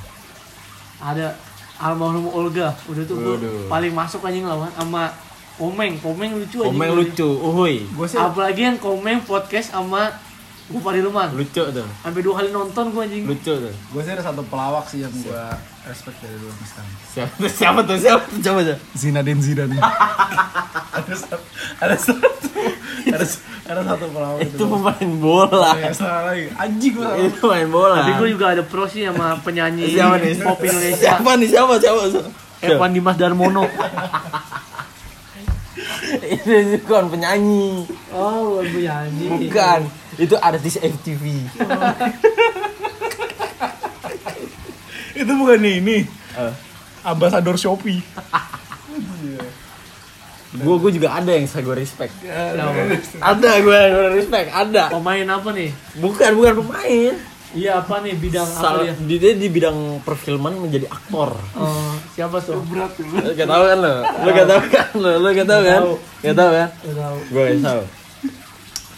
Speaker 3: ada almarhum Olga. Udah tuh gue paling masuk anjing lawan sama Komeng. Komeng lucu anjing
Speaker 2: Komeng lucu, uhuy.
Speaker 1: Gue sih
Speaker 3: apalagi yang Komeng podcast sama gue Pariluman
Speaker 2: Lucu tuh.
Speaker 3: sampai dua kali nonton gue anjing
Speaker 2: Lucu tuh.
Speaker 1: gue sih ada satu pelawak sih yang gue respect dari dulu sampai sekarang.
Speaker 2: Siapa tuh? Siapa tuh? Siapa tuh? Coba coba.
Speaker 1: Zinedine Zidane. ada satu, ada satu, ada, ada satu pelawak
Speaker 2: Itu pemain bola.
Speaker 1: Ya, salah lagi. Anjing gue.
Speaker 2: Itu main bola.
Speaker 3: tapi gue juga ada pro sih sama penyanyi
Speaker 2: Siapa nih?
Speaker 3: pop Indonesia
Speaker 2: Siapa nih? Siapa? Siapa? siapa?
Speaker 3: Evan Dimas Darmono
Speaker 2: Itu bukan penyanyi.
Speaker 3: oh bukan penyanyi
Speaker 2: Bukan. Itu artis FTV.
Speaker 1: Itu bukan ini.
Speaker 2: Eh,
Speaker 1: Ambasador Shopee.
Speaker 2: Gue gue juga ada yang saya gue respect.
Speaker 3: Siapa?
Speaker 2: Ada gue yang gue respect. Ada.
Speaker 3: pemain apa nih
Speaker 2: Bukan bukan pemain.
Speaker 3: iya apa nih bidang apa
Speaker 2: Salah,
Speaker 3: dia
Speaker 2: dia di bidang perfilman menjadi aktor.
Speaker 3: oh siapa tuh
Speaker 1: Berat ya.
Speaker 2: Lu gak tau kan lo? Lu gak tau kan lo? Lu gak tau kan?
Speaker 3: Tahu.
Speaker 2: Gak tau kan?
Speaker 3: Gak tahu
Speaker 2: Gue gak tau.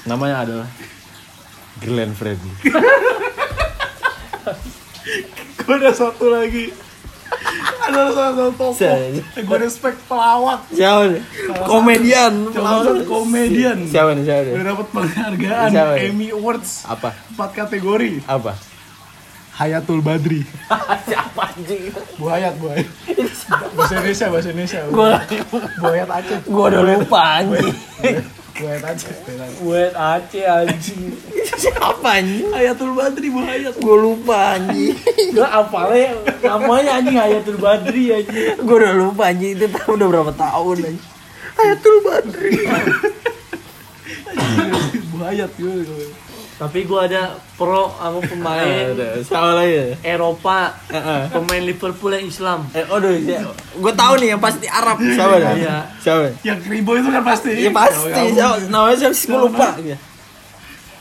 Speaker 2: Namanya adalah Glenn Fredly.
Speaker 1: Gue ada satu lagi. ada salah satu tokoh.
Speaker 2: Saya-
Speaker 1: Gue respect pelawak.
Speaker 2: Siapa nih? Komedian.
Speaker 1: Salah satu komedian.
Speaker 2: Siapa nih? Siapa nih?
Speaker 1: Udah dapat penghargaan
Speaker 2: Siapa?
Speaker 1: Emmy Awards
Speaker 2: Apa?
Speaker 1: empat kategori.
Speaker 2: Apa?
Speaker 1: Hayatul Badri.
Speaker 2: Siapa anjing?
Speaker 1: Bu Hayat, Bu Hayat. Bahasa Indonesia, bahasa Indonesia.
Speaker 2: Gue
Speaker 1: Bu Hayat Aceh.
Speaker 2: gue udah lupa anjing.
Speaker 1: Hayat Aceh.
Speaker 3: buat Aceh anjing
Speaker 2: Siapa anjing?
Speaker 1: Hayatul Badri, Bu Hayat.
Speaker 2: Gue lupa anjing.
Speaker 3: gue apalnya namanya anjing Hayatul Badri anjing
Speaker 2: Gue udah lupa anjing itu tahun udah berapa tahun anjing. Hayatul Badri.
Speaker 1: Bu Hayat gitu.
Speaker 3: Tapi gue ada pro sama pemain
Speaker 2: Ada, Siapa lagi?
Speaker 3: Eropa
Speaker 2: Heeh.
Speaker 3: pemain Liverpool yang Islam
Speaker 2: Eh, aduh, gue tahu nih yang pasti Arab. Siapa dah?
Speaker 3: Iya.
Speaker 2: Siapa?
Speaker 1: Yang kribo itu kan pasti.
Speaker 2: Iya pasti. Siapa? Namanya siapa sih? Gue lupa.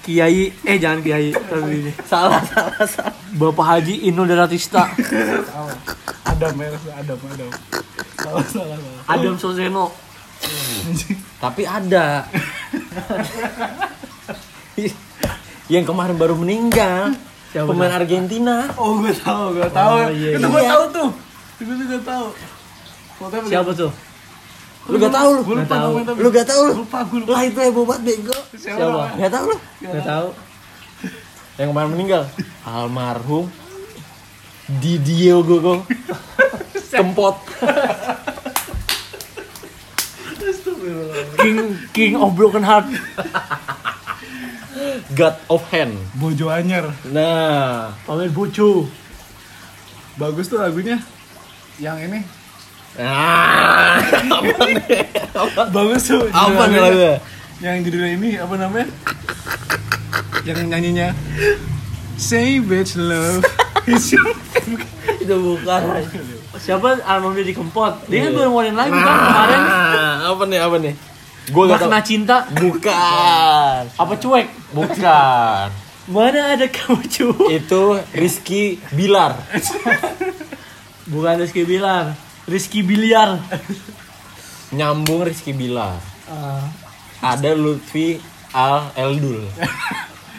Speaker 3: Kiai eh jangan Kiai tapi.
Speaker 2: Salah, salah, salah.
Speaker 3: Bapak Haji Inul Daratista.
Speaker 1: Adam ya, Adam, Adam. Salah, salah, salah.
Speaker 3: Adam Soseno
Speaker 2: Tapi ada. Yang kemarin baru meninggal.
Speaker 3: Siapa
Speaker 2: Pemain Argentina.
Speaker 1: Oh, gue tahu, gue tahu.
Speaker 3: Oh, iya,
Speaker 1: itu
Speaker 3: iya.
Speaker 1: gue tahu tuh. Itu gue juga tahu. Fotonya
Speaker 3: siapa tuh
Speaker 2: Lu gak tahu lu?
Speaker 1: Lupa
Speaker 3: tahu.
Speaker 1: namanya tapi.
Speaker 2: Lu gak tahu lu?
Speaker 1: Lupa, gue lupa.
Speaker 2: Lah itu heboh banget bego.
Speaker 3: Siapa?
Speaker 2: Gak tahu lu?
Speaker 3: nggak tahu
Speaker 2: Yang kemarin meninggal. Almarhum Didio Gogo. Kempot.
Speaker 3: King King of Broken Heart.
Speaker 2: God of Hand.
Speaker 1: Bojo Anyer.
Speaker 2: Nah,
Speaker 3: Pamer Boco.
Speaker 1: Bagus tuh lagunya. Yang ini.
Speaker 2: nah, apa nih?
Speaker 1: Bagus tuh.
Speaker 2: Apa nih lagunya?
Speaker 1: Yang judulnya ini apa namanya? Yang nyanyinya Savage Love.
Speaker 3: Itu bukan. Siapa almarhum di Kempot? Dia kan
Speaker 2: Iya.
Speaker 3: baru ngeluarin lagu kan kemarin.
Speaker 2: Nah, apa nih? Apa nih? Gue gak tau.
Speaker 3: Makna cinta.
Speaker 2: Bukan.
Speaker 3: Apa cuek?
Speaker 2: Bukan.
Speaker 3: Mana ada kamu cuek?
Speaker 2: Itu Rizky Bilar.
Speaker 3: Bukan Rizky Bilar. Rizky Biliar.
Speaker 2: Nyambung Rizky Bilar.
Speaker 3: Ah,
Speaker 2: Ada Lutfi Al Eldul.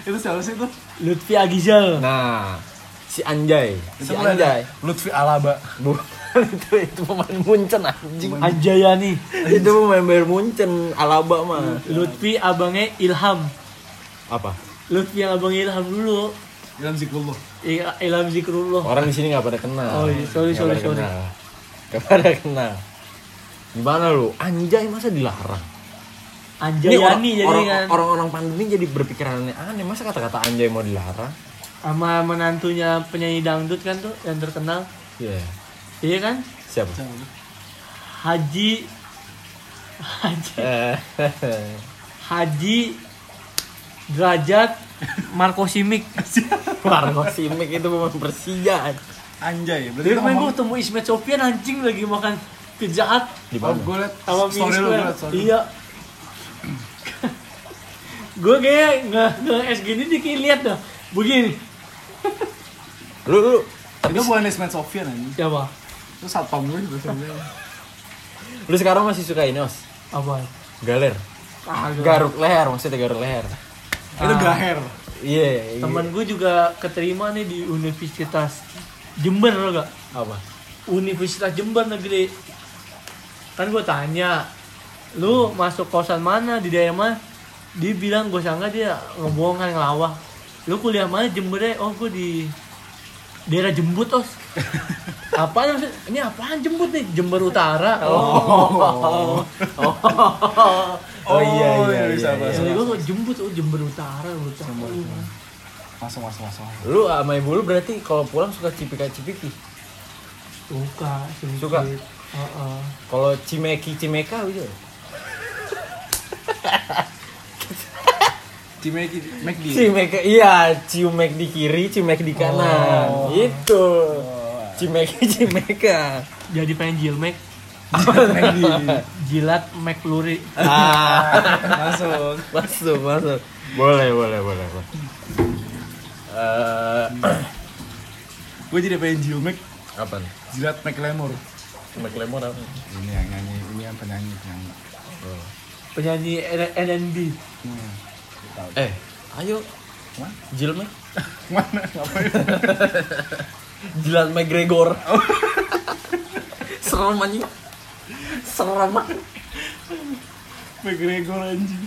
Speaker 1: itu siapa sih tuh?
Speaker 3: Lutfi Agizal.
Speaker 2: Nah, si Anjay. Si
Speaker 1: Itu
Speaker 2: Anjay.
Speaker 1: Lutfi Alaba.
Speaker 2: Bukan itu itu pemain Munchen anjing.
Speaker 3: Anjayani.
Speaker 2: itu pemain Bayern Munchen Alaba mah.
Speaker 3: Lutfi abangnya Ilham.
Speaker 2: Apa?
Speaker 3: Lutfi yang abangnya Ilham dulu.
Speaker 1: Ilham Zikrullah.
Speaker 3: I- Ilham Zikrullah.
Speaker 2: Orang di sini nggak pada kenal.
Speaker 3: Oh, iya. Sorry,
Speaker 2: Nggak
Speaker 3: sorry,
Speaker 2: pada
Speaker 3: sorry.
Speaker 2: kenal. Nggak pada kenal. Gimana lu? Anjay masa dilarang? Ini orang,
Speaker 3: Anjayani jadi
Speaker 2: orang,
Speaker 3: kan.
Speaker 2: orang-orang pandemi jadi berpikiran aneh. Masa kata-kata anjay mau dilarang?
Speaker 3: Sama menantunya penyanyi dangdut kan tuh yang terkenal.
Speaker 2: Iya.
Speaker 3: Iya kan?
Speaker 2: Siapa?
Speaker 3: Haji Haji Haji Derajat Marco Simic.
Speaker 2: Marco Simic itu pemain Persija.
Speaker 1: Anjay. Berarti
Speaker 3: Dia kemarin gue ketemu Ismet Sofian anjing lagi makan pizza hut
Speaker 2: Di
Speaker 1: Oh,
Speaker 2: mana?
Speaker 1: gue liat
Speaker 3: sama
Speaker 1: story lu, liat.
Speaker 3: Iya. gue kayak nggak nggak es gini dikit lihat dah. Begini.
Speaker 2: Lu lu
Speaker 1: Itu bukan Ismet Sofian anjing.
Speaker 3: Siapa?
Speaker 1: Itu satpam gue biasanya.
Speaker 2: lu sekarang masih suka ini, Os?
Speaker 3: Apa?
Speaker 2: Galer.
Speaker 3: Kagak.
Speaker 2: Garuk leher, maksudnya garuk leher.
Speaker 1: Itu gaher.
Speaker 2: Iya, iya.
Speaker 3: Temen gue juga keterima nih di Universitas Jember lo gak?
Speaker 2: apa?
Speaker 3: Universitas Jember negeri. Kan gue tanya, lu masuk kosan mana di daerah mana? Dia bilang gue sangka dia ngebohong kan ngelawak. Lu kuliah mana Jember deh? Oh gue di daerah Jembut os. Apaan maksud? Ini apaan Jembut nih? Jember Utara. Oh.
Speaker 2: Oh, iya iya
Speaker 1: bisa,
Speaker 2: iya.
Speaker 1: bisa.
Speaker 3: Jadi gue Jembut, oh Jember Utara. Utara.
Speaker 1: Masuk, masuk, masuk.
Speaker 2: Lu sama ibu lu berarti kalau pulang suka cipika-cipiki.
Speaker 3: Suka, sedikit.
Speaker 2: Suka?
Speaker 3: Heeh.
Speaker 2: Kalau cimeki cimeka gitu.
Speaker 1: Cimeki, McD.
Speaker 2: Cimeka iya, ciumek di kiri, ciumek di kanan. Itu. Cimeki cimeka.
Speaker 3: Jadi pengen jilmek,
Speaker 1: McD.
Speaker 3: jilat McFlurry.
Speaker 2: Ah,
Speaker 1: Masuk.
Speaker 2: masuk, masuk. Boleh, boleh, boleh. boleh. Eh,
Speaker 1: Gue jadi pengen Jilmek
Speaker 2: apa nih?
Speaker 1: jilat McLemore.
Speaker 2: Lemon apa?
Speaker 1: Ini yang nyanyi, ini yang penyanyi, penyanyi.
Speaker 3: Penyanyi N- NNB.
Speaker 1: Hmm.
Speaker 2: Eh, ayo.
Speaker 1: Mana?
Speaker 2: Jilmek.
Speaker 1: Mana? Ngapain?
Speaker 2: Jilat McGregor. Serem anjing. Serem anjing.
Speaker 1: McGregor anjing.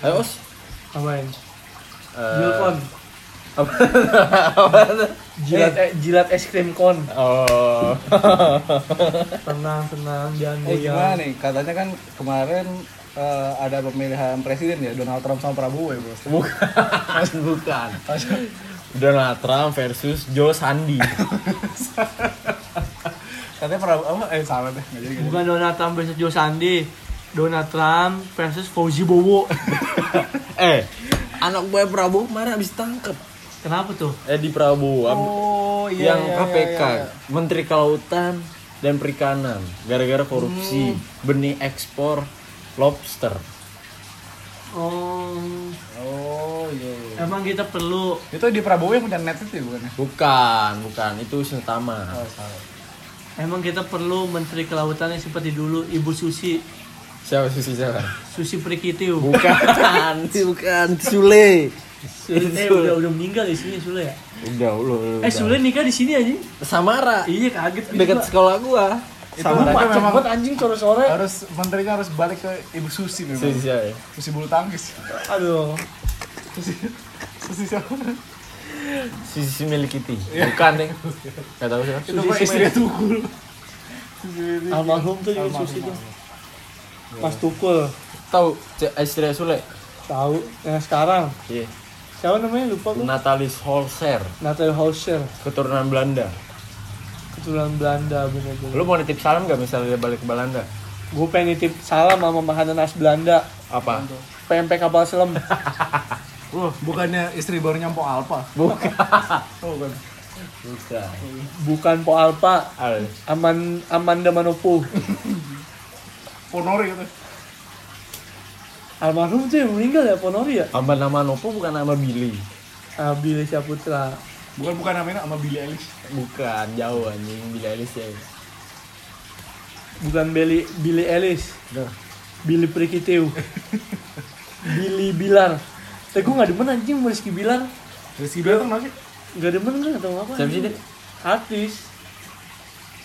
Speaker 2: Ayo, Os.
Speaker 3: Apain?
Speaker 2: Eh,
Speaker 3: Jilkon.
Speaker 2: apa? apa?
Speaker 3: Jilat eh, jilat es krim kon.
Speaker 2: Oh.
Speaker 3: Tenang, tenang, jangan
Speaker 1: Eh gimana nih? Katanya kan kemarin eh, ada pemilihan presiden ya Donald Trump sama Prabowo ya bos.
Speaker 2: Bukan, bukan. Donald Trump versus Joe Sandi.
Speaker 1: Katanya Prabowo apa? Eh salah deh. Nggak jadi. nggak jadi.
Speaker 3: Bukan Donald Trump versus Joe Sandi. Donald Trump versus Fauzi Bowo.
Speaker 2: eh, anak gue Prabowo kemarin habis tangkep.
Speaker 3: Kenapa tuh?
Speaker 2: Eh di Prabowo. ab-
Speaker 1: Oh
Speaker 2: yang KPK, Menteri Kelautan dan Perikanan, gara-gara korupsi benih ekspor lobster.
Speaker 3: Oh,
Speaker 1: Oh iya. iya.
Speaker 3: emang kita perlu
Speaker 1: Itu di Prabowo yang punya net itu ya bukannya?
Speaker 2: Bukan, bukan, itu Sutama.
Speaker 1: Oh salah.
Speaker 3: emang kita perlu menteri kelautan yang seperti dulu Ibu Susi
Speaker 2: Siapa Susi siapa?
Speaker 3: Susi Prikitiu.
Speaker 2: Bukan, bukan Sule.
Speaker 3: Eh udah udah meninggal di sini Sule ya?
Speaker 2: Udah, lu, lu,
Speaker 3: Eh Sule nikah di sini aja.
Speaker 2: Samara.
Speaker 3: Iya kaget gitu.
Speaker 2: Dekat
Speaker 3: Gua.
Speaker 2: sekolah gua.
Speaker 1: Itu
Speaker 3: Sama
Speaker 1: mereka
Speaker 3: macet
Speaker 1: memang
Speaker 3: banget anjing sore-sore.
Speaker 1: harus menterinya harus balik ke Ibu Susi memang.
Speaker 2: Susi siapa?
Speaker 1: Susi bulu tangkis.
Speaker 3: Aduh.
Speaker 1: Susi siapa?
Speaker 2: Sisi milik Kitty. Bukan deh. Gak tahu siapa.
Speaker 1: Itu kok istrinya tukul.
Speaker 3: almarhum tuh juga susi tuh Mas Tukul
Speaker 2: Tahu istri Sule?
Speaker 3: tahu yang sekarang
Speaker 2: Iya.
Speaker 3: siapa namanya lupa gue
Speaker 2: Natalis Holzer,
Speaker 3: Natalie Hauscher
Speaker 2: keturunan Belanda.
Speaker 3: Keturunan Belanda bener-bener
Speaker 2: Lu mau nitip salam gak misalnya dia balik ke Belanda?
Speaker 3: gue pengen nitip salam sama makanan khas Belanda
Speaker 2: Apa?
Speaker 3: PMP kapal selam
Speaker 1: Wah, bukannya istri baru nyampo Alpa.
Speaker 2: Bukan.
Speaker 1: Oh, bukan.
Speaker 2: Bukan.
Speaker 3: bukan Po Alpa
Speaker 2: Al.
Speaker 3: Aman Amanda Manopo
Speaker 1: Ponori gitu.
Speaker 3: almarhum tuh yang meninggal ya Ponori ya
Speaker 2: Nama nama Nopo bukan nama Billy.
Speaker 3: ah, Billy Saputra
Speaker 1: Bukan bukan namanya sama Billy Eilish.
Speaker 2: Bukan, jauh anjing Billy Eilish ya.
Speaker 3: bukan Billy Billy Ellis Billy Prikiteu Billy Bilar. Tapi gue gak demen anjing sama Rizky Bilar.
Speaker 1: Rizky Bilar tuh nasi.
Speaker 3: Gak demen gue atau apa?
Speaker 2: Siapa sih
Speaker 3: artis.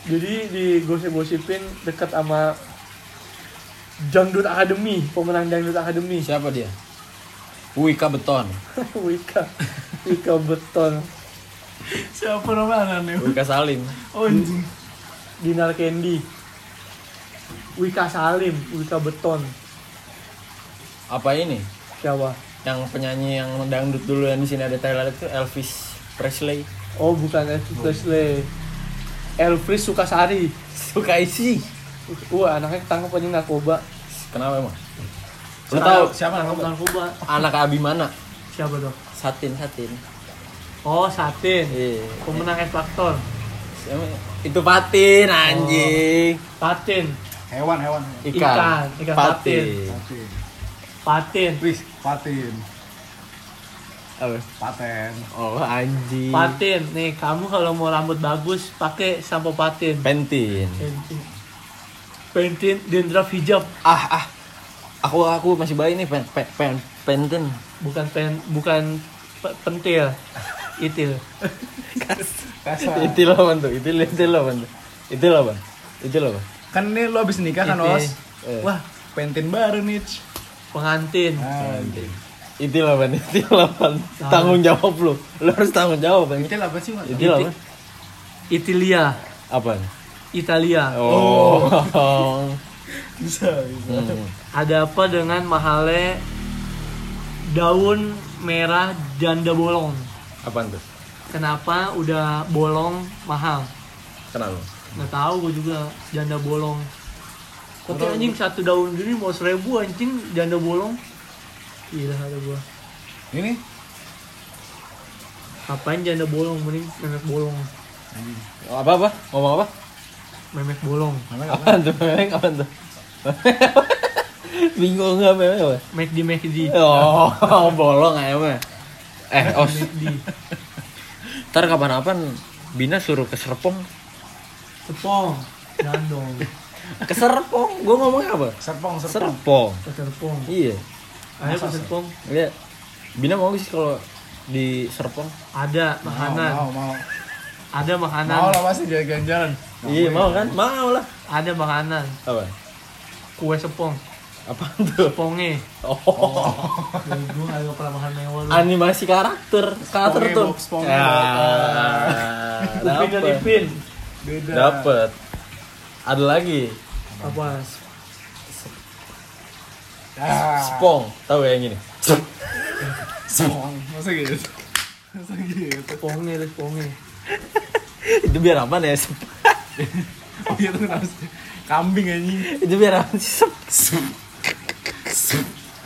Speaker 3: Jadi di gosip-gosipin dekat sama Dangdut Academy pemenang Dangdut Academy
Speaker 2: Siapa dia? Wika Beton.
Speaker 3: Wika. Wika Beton
Speaker 1: Siapa nama anaknya?
Speaker 2: Wika Salim.
Speaker 1: Oh, anjing.
Speaker 3: Dinar Candy Wika Salim Wika Beton
Speaker 2: Apa ini?
Speaker 3: siapa
Speaker 2: Yang penyanyi yang dangdut dulu yang di sini ada Thailand itu Elvis Presley.
Speaker 3: oh bukan Elvis Presley Elvis Sukasari
Speaker 2: Suka isi.
Speaker 3: wah anaknya ketangkep aja narkoba
Speaker 2: Kenapa emang? Lu
Speaker 1: Siapa-
Speaker 2: tahu
Speaker 1: siapa
Speaker 3: narkoba
Speaker 2: anak Abimana?
Speaker 3: siapa dong
Speaker 2: Satin Satin.
Speaker 3: Oh Satin
Speaker 2: Iya.
Speaker 3: pemenang X Factor
Speaker 2: Itu patin anjing.
Speaker 3: Patin
Speaker 1: Hewan, hewan.
Speaker 2: Ikan.
Speaker 3: Ikan, ikan
Speaker 2: patin.
Speaker 1: Patin.
Speaker 3: Patin
Speaker 1: Wih, patin.
Speaker 2: Apa?
Speaker 1: Paten.
Speaker 2: Oh anjing.
Speaker 3: Patin nih kamu kalau mau rambut bagus pakai sampo patin
Speaker 2: Pentin.
Speaker 3: Pentin Pentin dandruff hijab
Speaker 2: Ah ah. Aku aku masih bayi nih pen, pen, pen, pentin.
Speaker 3: bukan pen bukan pe- pentil itil
Speaker 2: loh apa tuh? Itu loh apa tuh? Itu loh apa? Itu loh apa?
Speaker 1: Kan ini lo abis nikah kan. Os?
Speaker 2: Eh.
Speaker 1: Wah, pentin baru nih.
Speaker 3: pengantin
Speaker 2: loh apa? Itu loh apa? Tanggung jawab lu. Lu harus tanggung jawab Bang.
Speaker 1: Itu apa sih, Mas?
Speaker 2: Itu loh apa?
Speaker 3: Italia
Speaker 2: Apa?
Speaker 3: Italia
Speaker 2: Oh.
Speaker 1: Bisa, bisa.
Speaker 2: Hmm.
Speaker 3: ada apa dengan mahalnya daun merah janda bolong
Speaker 2: Apaan tuh?
Speaker 3: kenapa udah bolong mahal
Speaker 2: Kenapa?
Speaker 3: nggak tahu gue juga janda bolong tapi anjing satu daun gini mau seribu anjing janda bolong gila ada gua
Speaker 1: Ini
Speaker 3: ngapain janda bolong mending memek bolong
Speaker 2: Apa apa? Ngomong apa?
Speaker 3: memek bolong
Speaker 2: Apaan tuh? Memang apaan tuh? Bingung nggak memang apa?
Speaker 3: make di make di
Speaker 2: Oh, bolong aja mah. Eh, os.
Speaker 3: di
Speaker 2: Ntar kapan-kapan Bina suruh ke Serpong.
Speaker 3: tepong jangan dong
Speaker 2: Ke Serpong? Gue ngomongnya apa?
Speaker 1: serpong, serpong.
Speaker 2: Serpong.
Speaker 3: ke tepong
Speaker 2: Iya.
Speaker 3: ayo ke tepong
Speaker 2: Iya. Bina mau sih kalau di Serpong?
Speaker 3: ada
Speaker 1: Mau,
Speaker 3: makanan
Speaker 1: mau, mau.
Speaker 3: ada makanan
Speaker 1: Mau lah pasti jalan-jalan.
Speaker 2: Iya, mau kan? Mau lah.
Speaker 3: ada makanan
Speaker 2: Apa?
Speaker 3: kue sepong
Speaker 2: Apaan tuh?
Speaker 3: sepongnya
Speaker 2: Oh.
Speaker 3: Gue gak makan mewah lu
Speaker 2: Animasi karakter. Karakter tuh.
Speaker 1: Spongebob.
Speaker 2: Ya.
Speaker 3: Upin dan
Speaker 2: Dapet.
Speaker 3: Ipin
Speaker 1: Beda.
Speaker 2: Dapet. Ada lagi.
Speaker 3: apa
Speaker 1: Ah,
Speaker 2: Spong. Tahu ya yang gini?
Speaker 1: spong. Masa gitu? Masa gitu?
Speaker 3: sepongnya ada sepongnya
Speaker 2: Itu biar apa? Sep?
Speaker 1: Oh iya tuh? Kambing anjing.
Speaker 2: Itu biar apa sih?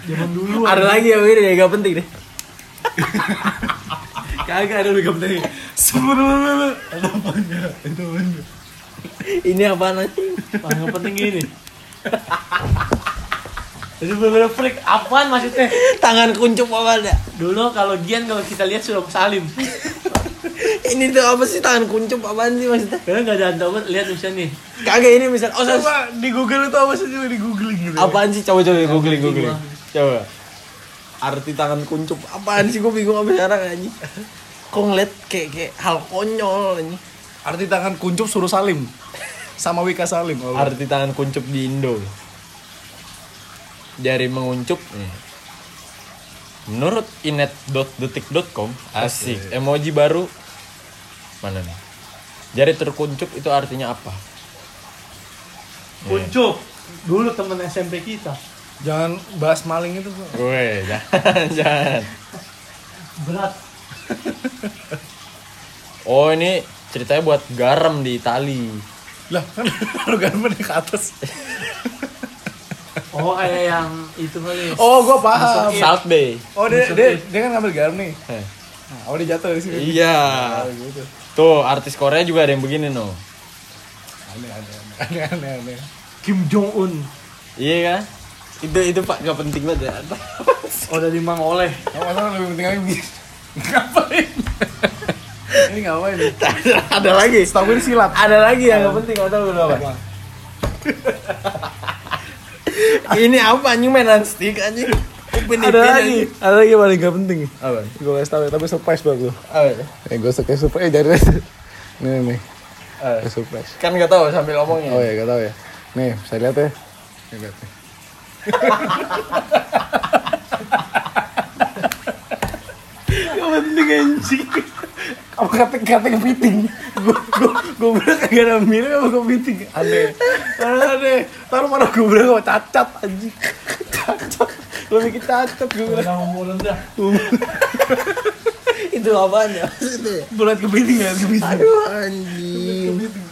Speaker 3: Zaman dulu
Speaker 2: Ada lagi ya ini ya gak penting deh.
Speaker 1: Kagak ada lebih penting. Sebelum ada apanya? Itu?
Speaker 2: Ini apaan anjing?
Speaker 3: Paling penting gini. Jadi bener-bener freak. Apaan maksudnya?
Speaker 2: Tangan kuncup apa ada?
Speaker 3: Dulu kalau Gian kalau kita lihat sudah salim.
Speaker 2: Ini tuh apa sih tangan kuncup apaan sih maksudnya?
Speaker 3: Karena nggak ada tahu lihat misalnya nih.
Speaker 2: Kagak ini misal oh
Speaker 1: Coba di Google itu apa sih? Coba di googling gitu.
Speaker 2: apaan sih coba coba googling googling.
Speaker 3: gua.
Speaker 2: Coba. Arti tangan kuncup apaan sih gue bingung apa sekarang anjing. Kok ngeliat kayak kayak hal konyol anjing.
Speaker 1: Arti tangan kuncup suruh salim. Sama Wika Salim. Oh,
Speaker 2: Arti tangan kuncup di Indo. Jari menguncup nih. Menurut inet.detik.com asik. Emoji baru mana nih? Jari terkuncup itu artinya apa?
Speaker 3: Kuncup. Dulu temen SMP kita.
Speaker 1: Jangan bahas maling itu, Bro.
Speaker 2: Gue jangan jangan.
Speaker 3: Berat.
Speaker 2: Oh ini ceritanya buat garam di Itali.
Speaker 1: Lah, kan lu garam di ke atas.
Speaker 3: Oh kayak yang itu kali.
Speaker 1: Oh, gua paham.
Speaker 2: Salt Bay.
Speaker 1: Oh, dia, dia, dia kan ngambil garam nih.
Speaker 2: Eh,
Speaker 1: Nah, oh, dia jatuh dari sini.
Speaker 2: Iya.
Speaker 1: Oh, gitu.
Speaker 2: Tuh artis Korea juga ada yang begini no.
Speaker 1: Aneh, aneh, aneh, aneh, aneh.
Speaker 3: Kim Jong Un.
Speaker 2: Iya kan? Itu itu pak gak penting banget ya.
Speaker 3: Oh dari Mang Oleh.
Speaker 1: Oh, masalah lebih penting lagi. Ngapain? Ini ngapain?
Speaker 2: ada lagi.
Speaker 1: Setahu gue ini silat.
Speaker 2: Ada lagi yang gak penting atau lu apa?
Speaker 1: Apa?
Speaker 2: Ini apa anjing mainan stick anjing? Upin
Speaker 1: Ada lagi, ada lagi yang paling gak penting.
Speaker 2: Apa?
Speaker 1: Gue kasih tahu ya, tapi surprise buat lu.
Speaker 2: Apa? ya?
Speaker 1: Eh, gue suka surprise. Eh, jadi Nih, nih, Kayak surprise.
Speaker 2: Kan gak tahu sambil ngomongnya.
Speaker 1: Oh ya, gak tahu ya. Nih, saya lihat ya. Nih, lihat nih. Gak penting anjing. Apa kata kata kepiting? Gue gue gue bilang kagak ada mirip apa kepiting. Aneh. Aneh. Taruh mana gue bilang gue cacat anjing. Cacat. Lo bikin cacat gue bilang.
Speaker 3: Nama mulut dah.
Speaker 2: Itu apaan ya?
Speaker 1: Liat kepiting ya, kepiting.
Speaker 2: Aduh anjing.
Speaker 1: Kepiting.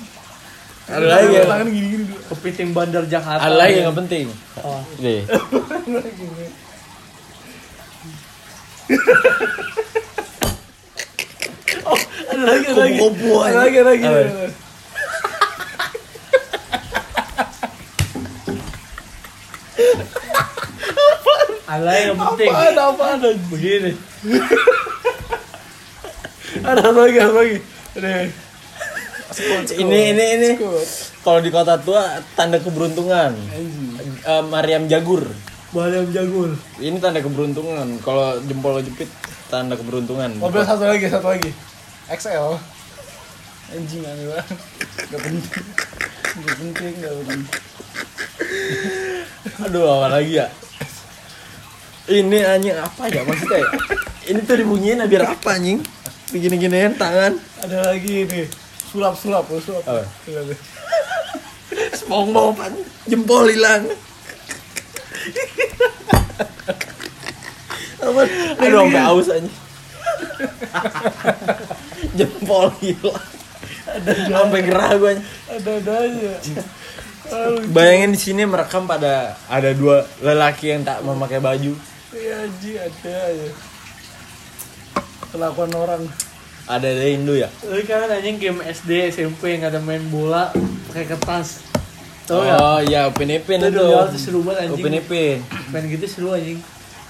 Speaker 2: Ada lagi ya?
Speaker 1: Tangan gini-gini dulu.
Speaker 3: Kepiting Bandar Jakarta.
Speaker 2: Ada lagi yang penting.
Speaker 3: Oh.
Speaker 2: Nih.
Speaker 1: Ada lagi, ada lagi. Ada lagi, ada lagi.
Speaker 2: Apa?
Speaker 1: ada lagi.
Speaker 3: Ada lagi yang penting.
Speaker 1: Apaan, apaan anjing?
Speaker 3: Begini.
Speaker 1: Ada lagi, ada lagi. Nih.
Speaker 2: Ini ini ini. Kalau di kota tua tanda keberuntungan. Eh, Mariam Jagur.
Speaker 3: Balem Jagur.
Speaker 2: Ini tanda keberuntungan. Kalau jempol jepit tanda keberuntungan.
Speaker 1: Mobil satu lagi, satu lagi. XL. Anjing aneh banget. Gak penting. Gak penting, gak penting.
Speaker 2: Aduh, apa lagi ya? Ini anjing apa ya maksudnya? ya? Ini tuh dibunyiin biar apa anjing? Begini-giniin tangan.
Speaker 1: Ada lagi nih. Sulap, sulap, oh, sulap.
Speaker 2: Apa? SpongeBob. Jempol hilang. Apa? Aduh, sampai aus anjing. Jempol hilang. Sampai gerah gue. anjing.
Speaker 1: Ada-ada aja.
Speaker 2: Bayangin di sini merekam pada ada dua lelaki yang tak memakai baju.
Speaker 1: iya anjing ada aja. Kelakuan orang.
Speaker 2: Ada dari Indo ya?
Speaker 3: Tapi kan anjing game SD, SMP nggak ada main bola pakai kertas. Tahu ya?
Speaker 2: Oh iya, Upin Ipin
Speaker 3: Itu
Speaker 2: itu.
Speaker 3: seru banget anjing.
Speaker 2: Upin Ipin.
Speaker 3: Main gitu seru anjing.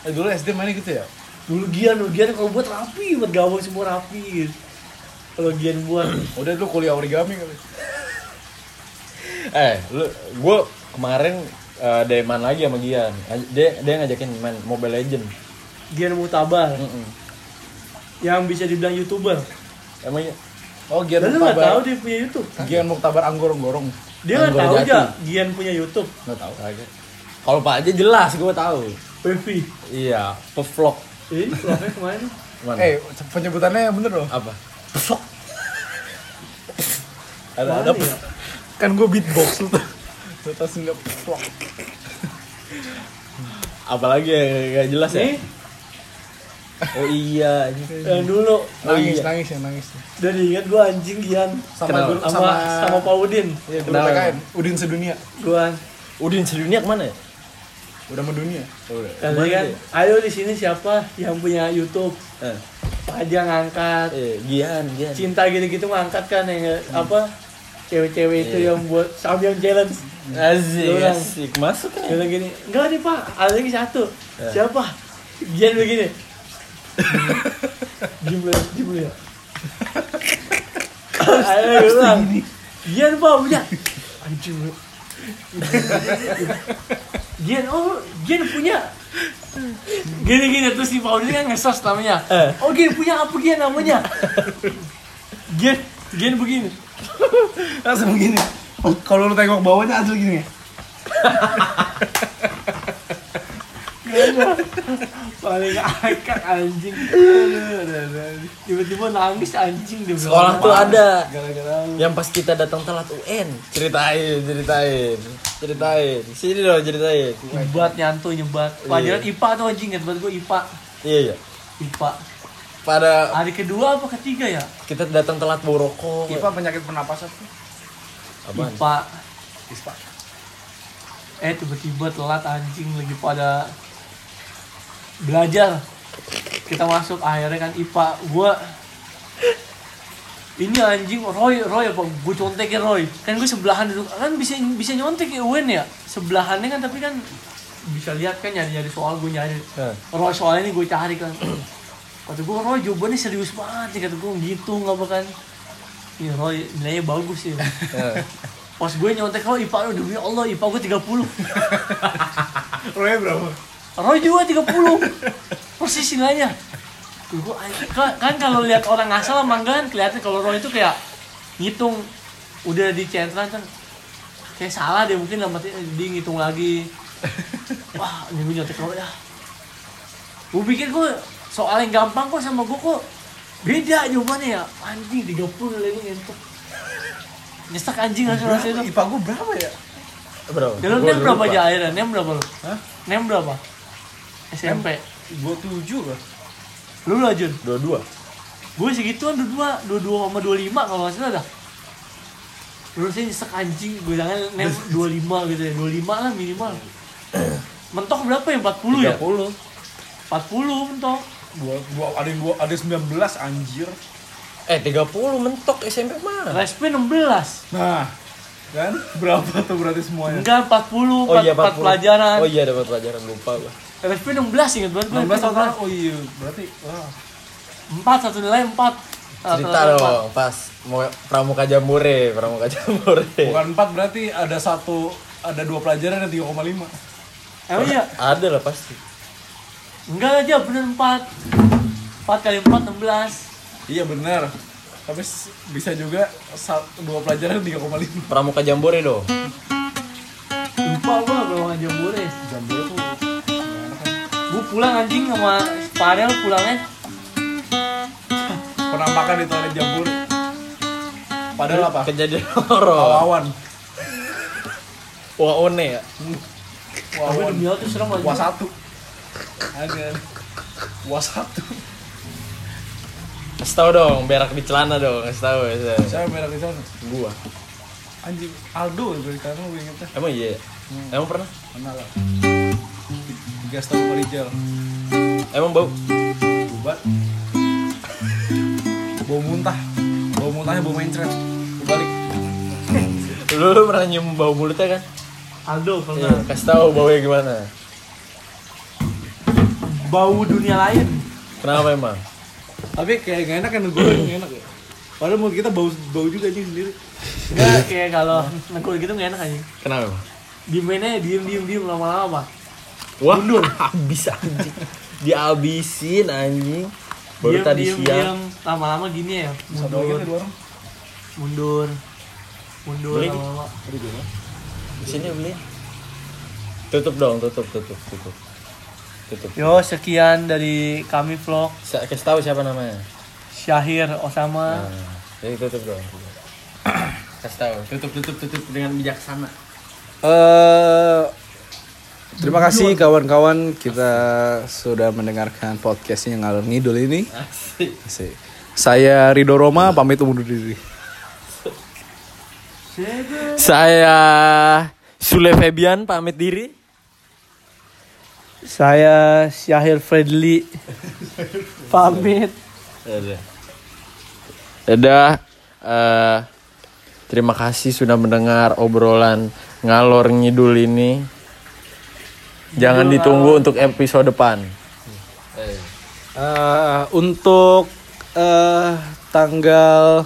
Speaker 1: Eh, dulu SD mainnya gitu ya?
Speaker 3: Dulu Gian, dulu Gian kalau buat rapi, buat gawang semua rapi. Kalau Gian buat
Speaker 1: Udah dulu kuliah origami kali.
Speaker 2: Eh, lu gue kemarin eh, deman lagi sama Gian. Dia dia ngajakin main Mobile Legend.
Speaker 3: Gian Mutabar
Speaker 2: Mm-mm.
Speaker 3: yang bisa dibilang youtuber.
Speaker 2: Emangnya
Speaker 1: Oh, Gian
Speaker 3: Dan lu nggak tahu
Speaker 1: Muktabar.
Speaker 3: dia punya YouTube.
Speaker 1: Gian Muktabar Anggorong-gorong.
Speaker 3: Dia nggak tahu aja Gian punya YouTube.
Speaker 1: Enggak tahu.
Speaker 2: Kalau Pak aja jelas gue tahu.
Speaker 3: Pevi.
Speaker 2: Iya, vlog.
Speaker 3: Ini vlognya ke
Speaker 2: mana? Mana?
Speaker 1: Eh, penyebutannya yang bener loh.
Speaker 2: apa?
Speaker 1: Ada
Speaker 3: Mana
Speaker 1: ada
Speaker 3: ya?
Speaker 1: kan gue beatbox lu tuh. Lu nggak vlog.
Speaker 2: Apalagi yang gak jelas ya?
Speaker 3: Nih,
Speaker 2: Oh iya. ini.
Speaker 3: yang dulu.
Speaker 1: Nangis,
Speaker 2: iya.
Speaker 1: nangis ya, nangis.
Speaker 3: Dan ingat gua anjing Gian
Speaker 1: Sama guru,
Speaker 3: sama
Speaker 1: sama
Speaker 3: sama Pak Udin.
Speaker 1: Iya. Udin sedunia.
Speaker 3: Gua
Speaker 2: Udin sedunia ke mana ya?
Speaker 1: Udah mendunia.
Speaker 3: kali
Speaker 2: Ke mana
Speaker 3: kan,
Speaker 2: dia?
Speaker 3: ayo di sini siapa yang punya YouTube?
Speaker 2: Eh,
Speaker 3: Aja ngangkat.
Speaker 2: eh, Gian, Gian.
Speaker 3: Cinta gitu-gitu ngangkat kan yang apa? Cewek-cewek itu
Speaker 2: Iya.
Speaker 3: yang buat Samyang challenge.
Speaker 2: Asik,
Speaker 3: Lu yang-
Speaker 2: asik. Masuk kan?
Speaker 3: Bilang gini, enggak nih pak, ada lagi satu.
Speaker 2: Eh.
Speaker 3: Siapa? Gian begini. Diem lu ya. Ayo bilang, Gian pak punya. Anjing. Gian, oh Gian punya. Gini-gini terus si Paul kan ngesos namanya.
Speaker 2: Eh.
Speaker 3: Oh Gian punya apa Gian namanya? Gian, Gian begini.
Speaker 1: Langsung begini. Kalau lu tengok bawahnya asli gini ya.
Speaker 3: paling akak anjing tiba-tiba nangis anjing di
Speaker 2: Sekolah tuh ada
Speaker 1: Gara-gara
Speaker 2: yang pas kita datang telat UN. Ceritain, ceritain, ceritain. Sini dong ceritain.
Speaker 3: nyebat nyantu nyebat pelajaran IPA tuh anjing buat gue IPA
Speaker 2: Iya iya.
Speaker 3: IPA
Speaker 2: Pada
Speaker 3: hari kedua apa ketiga ya
Speaker 2: kita datang telat bawa rokok.
Speaker 1: Kipa penyakit pernapasan tuh.
Speaker 2: Apaan?
Speaker 3: IPA
Speaker 1: Ispa.
Speaker 3: eh tiba-tiba telat anjing lagi pada belajar. Kita masuk akhirnya kan IPA gua. Ini anjing Roy Roy apa? Gue contekin Roy. Kan gue sebelahan duduk kan bisa bisa nyontek ya Wen ya? Sebelahannya kan tapi kan bisa lihat kan nyari nyari soal gue nyari. Roy soalnya ini gue cari kan. Kata gue Roy jawabannya serius banget nih kata gue gitu nggak bahkan Nih Roy nilainya bagus ya
Speaker 2: Ya.
Speaker 3: Pas gue nyontek Roy IPA lu demi Allah IPA gue 30
Speaker 1: Roy berapa?
Speaker 3: Roy juga 30 Persis nilainya Gue kan, kan kalau lihat orang ngasal sama enggak kan kelihatan kalau Roy itu kayak ngitung udah di centran kan kayak salah deh mungkin lama dia ngitung lagi wah ini gue nyontek Roy ya gue pikir gue soal yang gampang kok sama gue kok beda jawabannya ya anjing 30 nilai gue nyentuh nyesek anjing hasil hasil itu
Speaker 1: IPA gue berapa ya?
Speaker 2: Berapa?
Speaker 3: Ya lu
Speaker 2: Gua
Speaker 3: nem berapa aja akhirnya? Nem berapa lu?
Speaker 1: Hah?
Speaker 3: Nem berapa? SMP.
Speaker 1: Gue tujuh lah.
Speaker 3: Lu lah Jun.
Speaker 2: Dua-dua.
Speaker 3: Gue segituan dua dua dua sama dua lima kalau nggak salah dah. Lu sih nyesek anjing, gue jangan nem dua lima gitu ya, dua lima lah minimal. Mentok berapa ya? 40 ya?
Speaker 2: 30.
Speaker 3: 40 mentok.
Speaker 1: Gua, gua ada yang gua ada 19 anjir.
Speaker 2: Eh 30 mentok SMP mah.
Speaker 3: Resp 16.
Speaker 1: Nah, kan berapa tuh berarti semuanya?
Speaker 3: Enggak 40,
Speaker 2: Oh
Speaker 3: 4,
Speaker 2: iya
Speaker 3: 4 pelajaran.
Speaker 2: Oh iya dapat pelajaran lupa gua.
Speaker 3: Resp 16 ingat banget gue.
Speaker 1: 16 total. Oh iya, berarti wah.
Speaker 3: 4 satu nilai 4.
Speaker 2: Cerita dong pas mau pramuka jambore, pramuka jambore.
Speaker 1: Bukan 4 berarti ada satu ada dua pelajaran yang 3,5.
Speaker 3: Emang iya?
Speaker 2: Ada lah pasti.
Speaker 3: Enggak aja bener 4 4 kali 4 16
Speaker 1: Iya benar. Tapi bisa juga satu, dua pelajaran 3,5.
Speaker 2: Pramuka jambore dong.
Speaker 3: Lupa gua kalau nggak jambore
Speaker 1: Jambore tuh
Speaker 3: pulang anjing sama Farel pulangnya
Speaker 1: Penampakan di toilet jambore. Padahal apa?
Speaker 2: Kejadian horor.
Speaker 1: Lawan.
Speaker 2: Wah one ya.
Speaker 1: Wawan.
Speaker 3: demi tuh serem aja
Speaker 1: Wah satu. Ada. Wah satu.
Speaker 2: Kasih tau dong, berak di celana dong, kasih tau ya.
Speaker 1: Saya merah di sana.
Speaker 2: Gua.
Speaker 1: Anjing Aldo gue karena gue ingetnya.
Speaker 2: Emang iya. ya? Emang pernah?
Speaker 1: Mana lah. Gas tahu Rijal.
Speaker 2: Emang bau?
Speaker 1: Bubat. Bau muntah. Bau muntahnya bau mencret. Balik.
Speaker 2: Lu, lu pernah nyium bau mulutnya kan?
Speaker 3: Aldo kalau
Speaker 2: Iya,
Speaker 3: nggak
Speaker 2: kasih tau baunya gimana.
Speaker 3: bau dunia lain
Speaker 2: Kenapa emang?
Speaker 1: Tapi kayak gak enak kan gue gak enak ya. Padahal mulut kita bau bau juga aja sendiri.
Speaker 3: Enggak kayak kalau nengkul gitu nggak enak anjing
Speaker 2: Kenapa?
Speaker 3: di mainnya diem diem diem lama-lama
Speaker 2: Wah, habis anjing. Dihabisin anjing. Baru
Speaker 3: diem,
Speaker 2: tadi
Speaker 3: diem,
Speaker 2: siang.
Speaker 3: lama-lama gini ya mundur mundur mundur
Speaker 2: Beli.
Speaker 3: lama-lama
Speaker 2: Di sini beli. Tutup dong, tutup, tutup, tutup. Tutup.
Speaker 3: Yo sekian dari kami vlog
Speaker 2: Sa- Kasih tahu siapa namanya.
Speaker 3: Syahir Osama
Speaker 2: Nah, jadi tutup dong. Kasih tahu. Tutup, tutup, tutup dengan bijaksana.
Speaker 4: Eh, terima kasih kawan-kawan kita sudah mendengarkan podcastnya ngalor ngidul ini.
Speaker 2: Asik.
Speaker 4: Asik. Saya Rido Roma pamit undur diri.
Speaker 2: Saya Sule Febian pamit diri.
Speaker 3: Saya Syahir Fredly pamit.
Speaker 2: Dadah. Eh, terima kasih sudah mendengar obrolan ngalor ngidul ini. Jangan ditunggu untuk episode depan.
Speaker 4: Eh, untuk eh, tanggal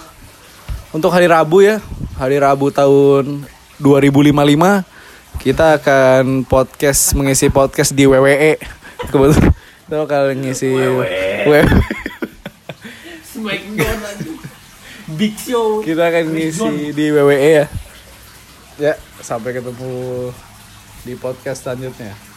Speaker 4: untuk hari Rabu ya, hari Rabu tahun 2055 kita akan podcast mengisi podcast di WWE. Kebetulan kita bakal ngisi WWE.
Speaker 2: Smackdown Big Show.
Speaker 4: Kita akan ngisi di WWE ya. Ya, sampai ketemu di podcast selanjutnya.